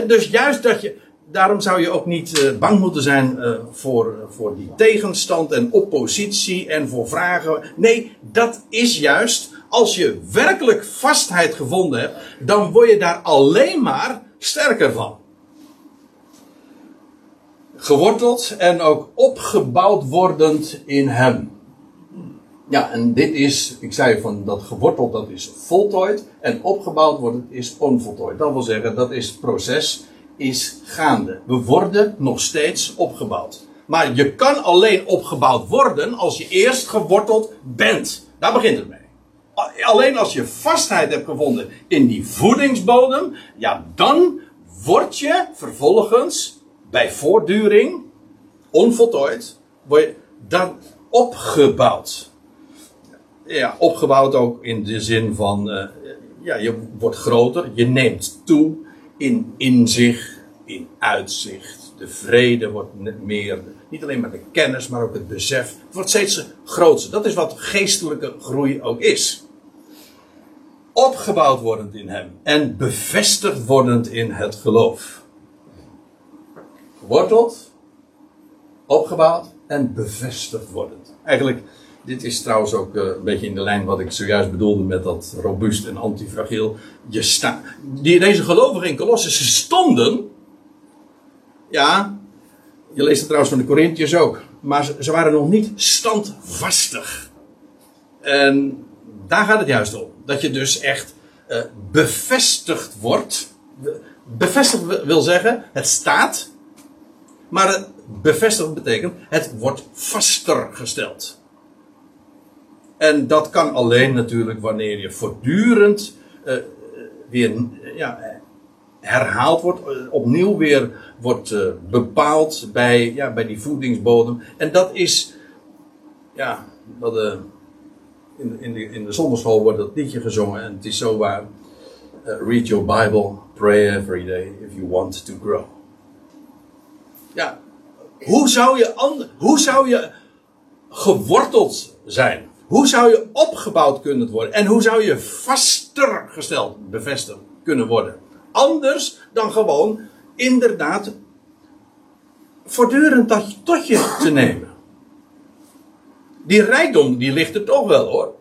Dus juist dat je. Daarom zou je ook niet uh, bang moeten zijn uh, voor, voor die tegenstand en oppositie en voor vragen. Nee, dat is juist als je werkelijk vastheid gevonden hebt, dan word je daar alleen maar sterker van. Geworteld en ook opgebouwd wordend in hem. Ja, en dit is, ik zei van dat geworteld, dat is voltooid. En opgebouwd worden is onvoltooid. Dat wil zeggen, dat is proces, is gaande. We worden nog steeds opgebouwd. Maar je kan alleen opgebouwd worden als je eerst geworteld bent. Daar begint het mee alleen als je vastheid hebt gevonden in die voedingsbodem, ja, dan word je vervolgens bij voortduring, onvoltooid, word dan opgebouwd. Ja, opgebouwd ook in de zin van, uh, ja, je wordt groter, je neemt toe in inzicht, in uitzicht. De vrede wordt meer, niet alleen maar de kennis, maar ook het besef. Het wordt steeds groter. Dat is wat geestelijke groei ook is opgebouwd wordend in hem en bevestigd wordend in het geloof. geworteld, opgebouwd en bevestigd wordend. Eigenlijk, dit is trouwens ook eh, een beetje in de lijn wat ik zojuist bedoelde met dat robuust en antifragiel. Je sta, die, deze gelovigen in Colossus ze stonden, ja, je leest het trouwens van de Corinthiërs ook, maar ze, ze waren nog niet standvastig. En daar gaat het juist om. Dat je dus echt uh, bevestigd wordt. Bevestigd wil zeggen, het staat. Maar het bevestigd betekent, het wordt vaster gesteld. En dat kan alleen natuurlijk wanneer je voortdurend uh, weer ja, herhaald wordt, opnieuw weer wordt bepaald bij, ja, bij die voedingsbodem. En dat is, ja, dat, in, in, de, in de zonderschool wordt dat liedje gezongen en het is zo waar. Uh, read your Bible, pray every day if you want to grow. Ja, hoe zou je, hoe zou je geworteld zijn? Hoe zou je opgebouwd kunnen worden? En hoe zou je vaster gesteld, bevestigd kunnen worden? Anders dan gewoon inderdaad voortdurend dat tot je te nemen. Die rijkdom die ligt er toch wel hoor.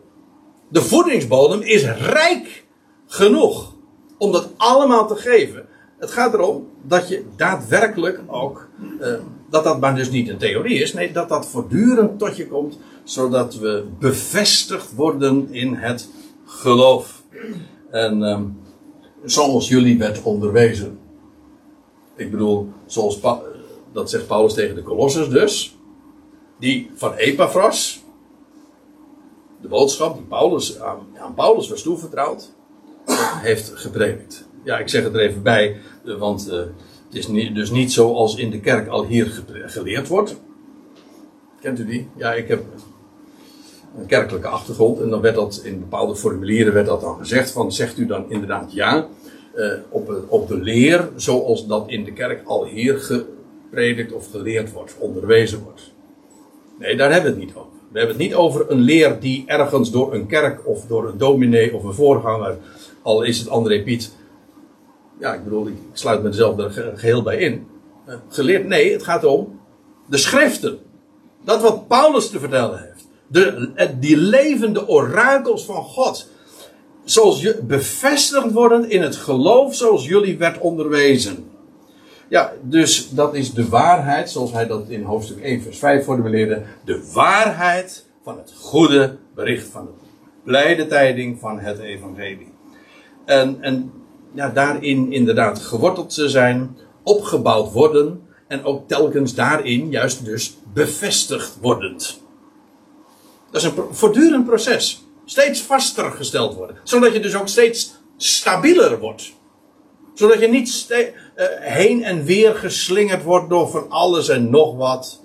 De voedingsbodem is rijk genoeg om dat allemaal te geven. Het gaat erom dat je daadwerkelijk ook, uh, dat dat maar dus niet een theorie is, nee, dat dat voortdurend tot je komt, zodat we bevestigd worden in het geloof. En uh, zoals jullie werd onderwezen. Ik bedoel, zoals dat zegt Paulus tegen de Colossus dus, die van Epaphras, de boodschap die Paulus aan, Paulus was toevertrouwd, heeft gepredikt. Ja, ik zeg het er even bij, eh, want uh, het is dus niet zoals in de kerk al hier geleerd wordt. Kent u die? Ja, ik heb een kerkelijke achtergrond en dan werd dat in bepaalde formulieren werd dat dan gezegd van zegt u dan inderdaad ja uh, op, op de leer zoals dat in de kerk al hier gepredikt of geleerd wordt, onderwezen wordt. Nee, daar hebben we het niet over. We hebben het niet over een leer die ergens door een kerk of door een dominee of een voorganger, al is het André Piet, ja, ik bedoel, ik sluit mezelf er geheel bij in, uh, geleerd. Nee, het gaat om de schriften. Dat wat Paulus te vertellen heeft. De, die levende orakels van God. Zoals je bevestigd worden in het geloof zoals jullie werd onderwezen. Ja, dus dat is de waarheid, zoals hij dat in hoofdstuk 1, vers 5 formuleerde. De waarheid van het goede bericht, van de blijde tijding van het evangelie. En, en ja, daarin inderdaad geworteld te zijn, opgebouwd worden en ook telkens daarin juist dus bevestigd wordend. Dat is een voortdurend proces. Steeds vaster gesteld worden. Zodat je dus ook steeds stabieler wordt. Zodat je niet heen en weer geslingerd wordt door van alles en nog wat.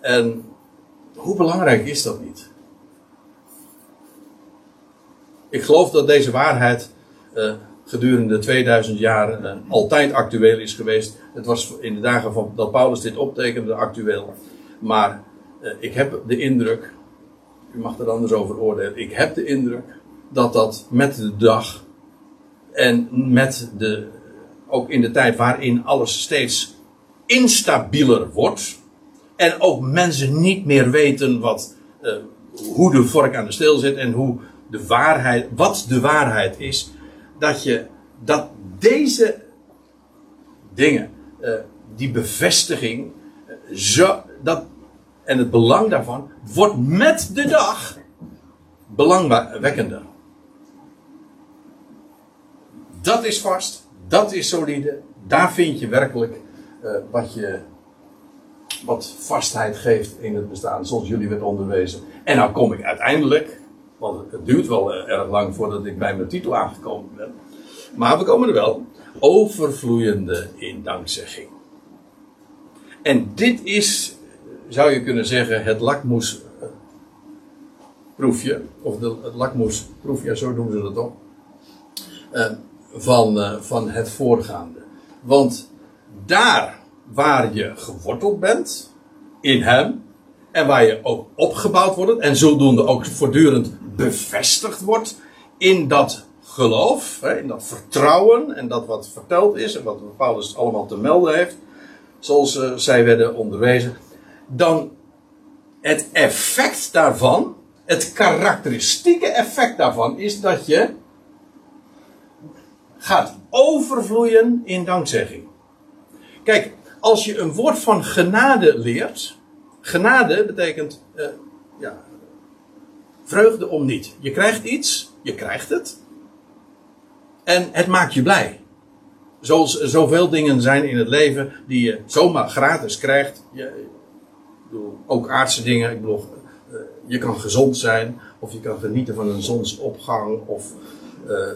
En hoe belangrijk is dat niet? Ik geloof dat deze waarheid uh, gedurende 2000 jaar uh, altijd actueel is geweest. Het was in de dagen van, dat Paulus dit optekende actueel. Maar ik heb de indruk, u mag er anders over oordelen, ik heb de indruk dat dat met de dag en met de, ook in de tijd waarin alles steeds instabieler wordt. En ook mensen niet meer weten wat, uh, hoe de vork aan de steel zit en hoe de waarheid, wat de waarheid is. Dat je, dat deze dingen, uh, die bevestiging, uh, zo, dat, en het belang daarvan, wordt met de dag belangwekkender. Dat is vast, dat is solide. Daar vind je werkelijk uh, wat je wat vastheid geeft in het bestaan, zoals jullie werd onderwezen. En dan kom ik uiteindelijk, want het duurt wel uh, erg lang voordat ik bij mijn titel aangekomen ben. Maar we komen er wel. Overvloeiende in dankzegging. En dit is, zou je kunnen zeggen, het lakmoesproefje. Of de, het lakmoesproefje, zo noemen ze dat. Uh, van, uh, van het voorgaande. Want daar waar je geworteld bent, in hem, en waar je ook opgebouwd wordt, en zodoende ook voortdurend bevestigd wordt in dat geloof, hè, in dat vertrouwen, en dat wat verteld is, en wat Paulus allemaal te melden heeft, zoals eh, zij werden onderwezen, dan het effect daarvan, het karakteristieke effect daarvan, is dat je gaat overvloeien in dankzegging. Kijk, als je een woord van genade leert, genade betekent uh, ja, vreugde om niet. Je krijgt iets, je krijgt het, en het maakt je blij. Zoals zoveel dingen zijn in het leven die je zomaar gratis krijgt. Je, bedoel, ook aardse dingen. Ik bedoel, uh, je kan gezond zijn, of je kan genieten van een zonsopgang, of uh,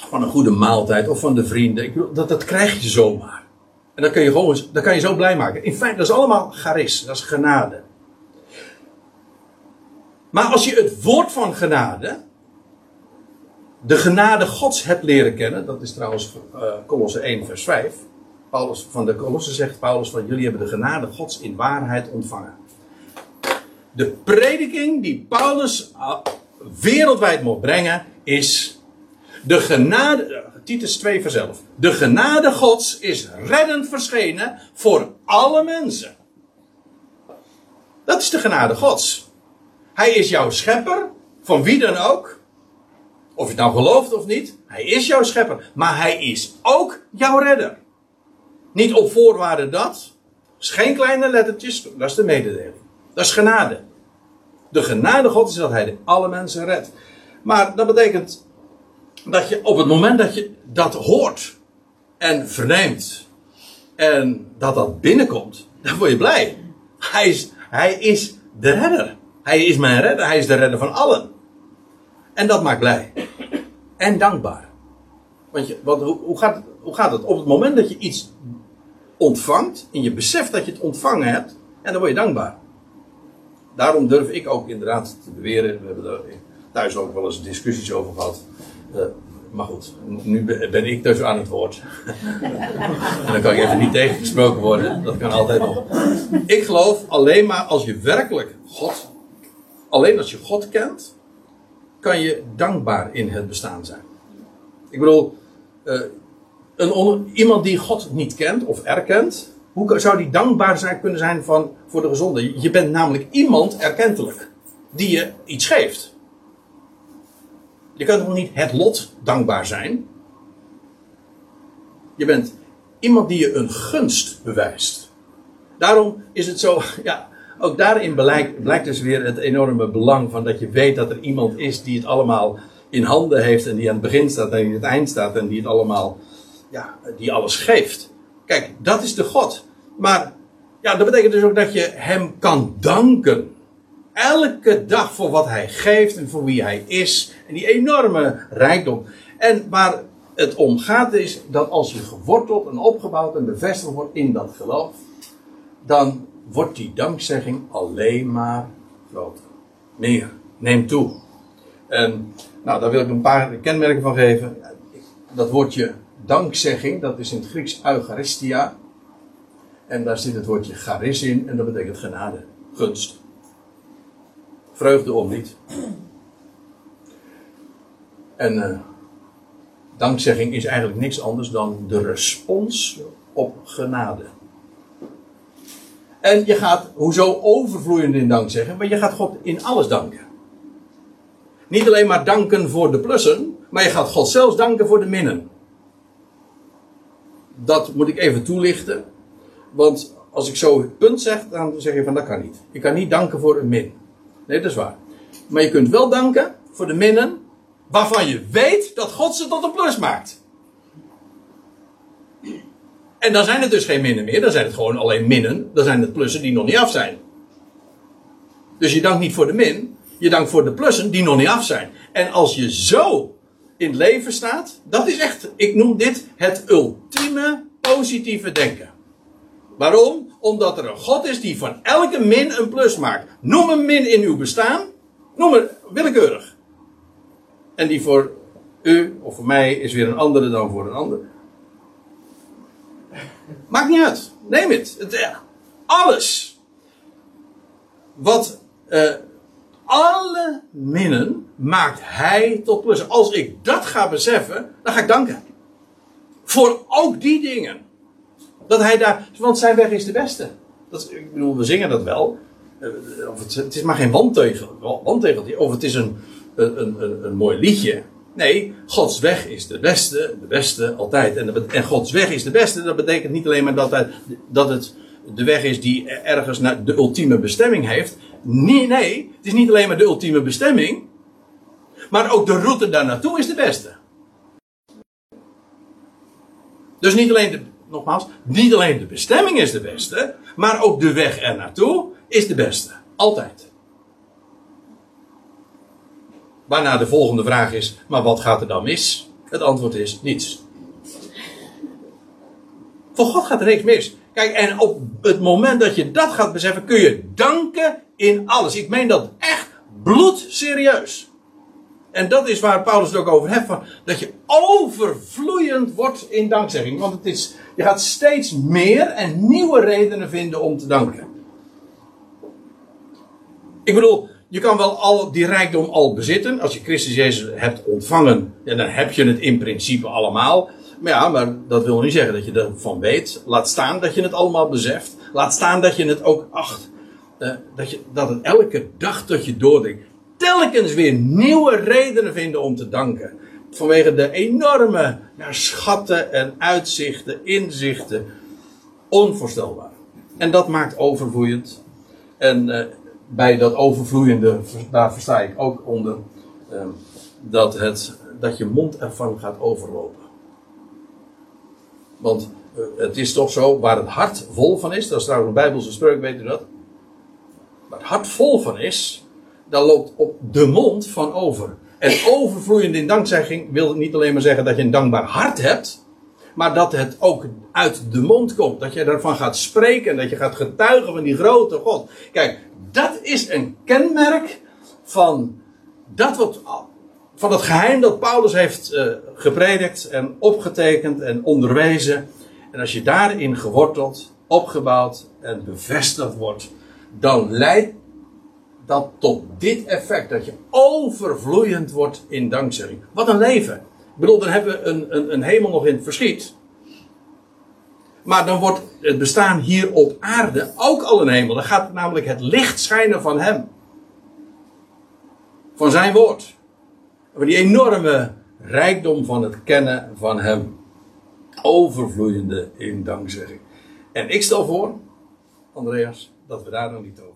van een goede maaltijd, of van de vrienden. Ik dat, dat krijg je zomaar. En dat kan je gewoon, dat kan je zo blij maken. In feite, dat is allemaal charis, dat is genade. Maar als je het woord van genade, de genade Gods hebt leren kennen, dat is trouwens uh, Colosse 1 vers 5. Paulus, van de Colosse zegt Paulus van jullie hebben de genade Gods in waarheid ontvangen. De prediking die Paulus uh, wereldwijd moet brengen is de genade, Titus 2 vers 11. De genade Gods is reddend verschenen voor alle mensen. Dat is de genade Gods. Hij is jouw schepper, van wie dan ook. Of je het nou gelooft of niet, hij is jouw schepper. Maar hij is ook jouw redder. Niet op voorwaarde dat. Is geen kleine lettertjes, dat is de mededeling. Dat is genade. De genade God is dat hij alle mensen redt. Maar dat betekent dat je op het moment dat je dat hoort en verneemt en dat dat binnenkomt, dan word je blij. Hij is, hij is de redder. Hij is mijn redder. Hij is de redder van allen. En dat maakt blij. En dankbaar. Want, je, want hoe, hoe, gaat, hoe gaat het? Op het moment dat je iets ontvangt. En je beseft dat je het ontvangen hebt. En dan word je dankbaar. Daarom durf ik ook inderdaad te beweren. We hebben er thuis ook wel eens discussies over gehad. Uh, maar goed, nu ben ik dus aan het woord. [laughs] en dan kan ik even niet tegengesproken worden. Dat kan altijd nog. Ik geloof alleen maar als je werkelijk God. Alleen als je God kent kan je dankbaar in het bestaan zijn. Ik bedoel, uh, een iemand die God niet kent of erkent, hoe zou die dankbaar zijn, kunnen zijn van, voor de gezonde? Je bent namelijk iemand erkentelijk die je iets geeft. Je kunt nog niet het lot dankbaar zijn. Je bent iemand die je een gunst bewijst. Daarom is het zo, [laughs] ja, ook daarin blijkt, blijkt dus weer het enorme belang van dat je weet dat er iemand is die het allemaal in handen heeft en die aan het begin staat en die aan het eind staat en die het allemaal, ja, die alles geeft. Kijk, dat is de God. Maar ja, dat betekent dus ook dat je hem kan danken. Elke dag voor wat hij geeft en voor wie hij is. En die enorme rijkdom. En waar het om gaat is dat als je geworteld en opgebouwd en bevestigd wordt in dat geloof. Dan wordt die dankzegging alleen maar groter. Meer. Neemt toe. En nou, daar wil ik een paar kenmerken van geven. Dat woordje dankzegging, dat is in het Grieks eucharistia. En daar zit het woordje charis in en dat betekent genade, gunst. Vreugde om niet. En uh, dankzegging is eigenlijk niks anders dan de respons op genade. En je gaat, hoezo overvloeiend in dank zeggen, maar je gaat God in alles danken. Niet alleen maar danken voor de plussen, maar je gaat God zelfs danken voor de minnen. Dat moet ik even toelichten. Want als ik zo het punt zeg, dan zeg je van dat kan niet. Je kan niet danken voor een min. Nee, dat is waar. Maar je kunt wel danken voor de minnen waarvan je weet dat God ze tot een plus maakt. En dan zijn het dus geen minnen meer, dan zijn het gewoon alleen minnen. Dan zijn het plussen die nog niet af zijn. Dus je dankt niet voor de min, je dankt voor de plussen die nog niet af zijn. En als je zo in leven staat, dat is echt, ik noem dit het ultieme positieve denken. Waarom? Omdat er een God is die van elke min een plus maakt. Noem een min in uw bestaan, noem het willekeurig. En die voor u of voor mij is weer een andere dan voor een ander. Maakt niet uit. Neem het. het alles. Wat. Uh, alle minnen maakt hij tot plus. Als ik dat ga beseffen, dan ga ik danken. Voor ook die dingen. Dat hij daar, want zijn weg is de beste. Dat, ik bedoel, we zingen dat wel. Eh, Of het, het is maar geen wandtegel. Of het is een, een, een, een, mooi liedje. Nee, Gods weg is de beste, de beste altijd. En, en Gods weg is de beste, dat betekent niet alleen maar dat, dat het de weg is die ergens naar de ultieme bestemming heeft. Nee, nee, het is niet alleen maar de ultieme bestemming. Maar ook de route daar naartoe is de beste. Dus niet alleen de, nogmaals, niet alleen de bestemming is de beste, maar ook de weg er naartoe is de beste. Altijd. Waarna de volgende vraag is, maar wat gaat er dan mis? Het antwoord is niets. Voor God gaat er niks mis. Kijk, en op het moment dat je dat gaat beseffen, kun je danken in alles. Ik meen dat echt bloedserieus. En dat is waar Paulus het ook over heeft. Van, dat je overvloeiend wordt in dankzegging. Want het is, je gaat steeds meer en nieuwe redenen vinden om te danken. Ik bedoel, je kan wel al die rijkdom al bezitten. Als je Christus Jezus hebt ontvangen, en dan heb je het in principe allemaal. Maar ja, maar dat wil niet zeggen dat je ervan weet. Laat staan dat je het allemaal beseft. Laat staan dat je het ook acht. eh, dat, je, dat het elke dag tot je doordringt. Telkens weer nieuwe redenen vinden om te danken. Vanwege de enorme schatten en uitzichten, inzichten. Onvoorstelbaar. En dat maakt overvloeiend. En eh, bij dat overvloeiende, daar versta ik ook onder eh, dat, het, dat je mond ervan gaat overlopen. Want eh, het is toch zo, waar het hart vol van is, dat is trouwens een Bijbelse spreuk, weet u dat? Waar het hart vol van is, daar loopt op de mond van over. En [laughs] overvloeiend in dankzegging wil niet alleen maar zeggen dat je een dankbaar hart hebt, maar dat het ook uit de mond komt. Dat je ervan gaat spreken en dat je gaat getuigen van die grote God. Kijk, dat is een kenmerk van dat wat, van het geheim dat Paulus heeft eh, gepredikt en opgetekend en onderwezen. En als je daarin geworteld, opgebouwd en bevestigd wordt, dan leidt dat tot dit effect. Dat je overvloeiend wordt in dankzegging. Wat een leven. Ik bedoel, dan hebben we een, een, een hemel nog in het verschiet. Maar dan wordt het bestaan hier op aarde ook al een hemel. Dan gaat namelijk het licht schijnen van Hem. Van Zijn woord. Over die enorme rijkdom van het kennen van Hem. Overvloeiende in dankzegging. En ik stel voor, Andreas, dat we daar nog niet over.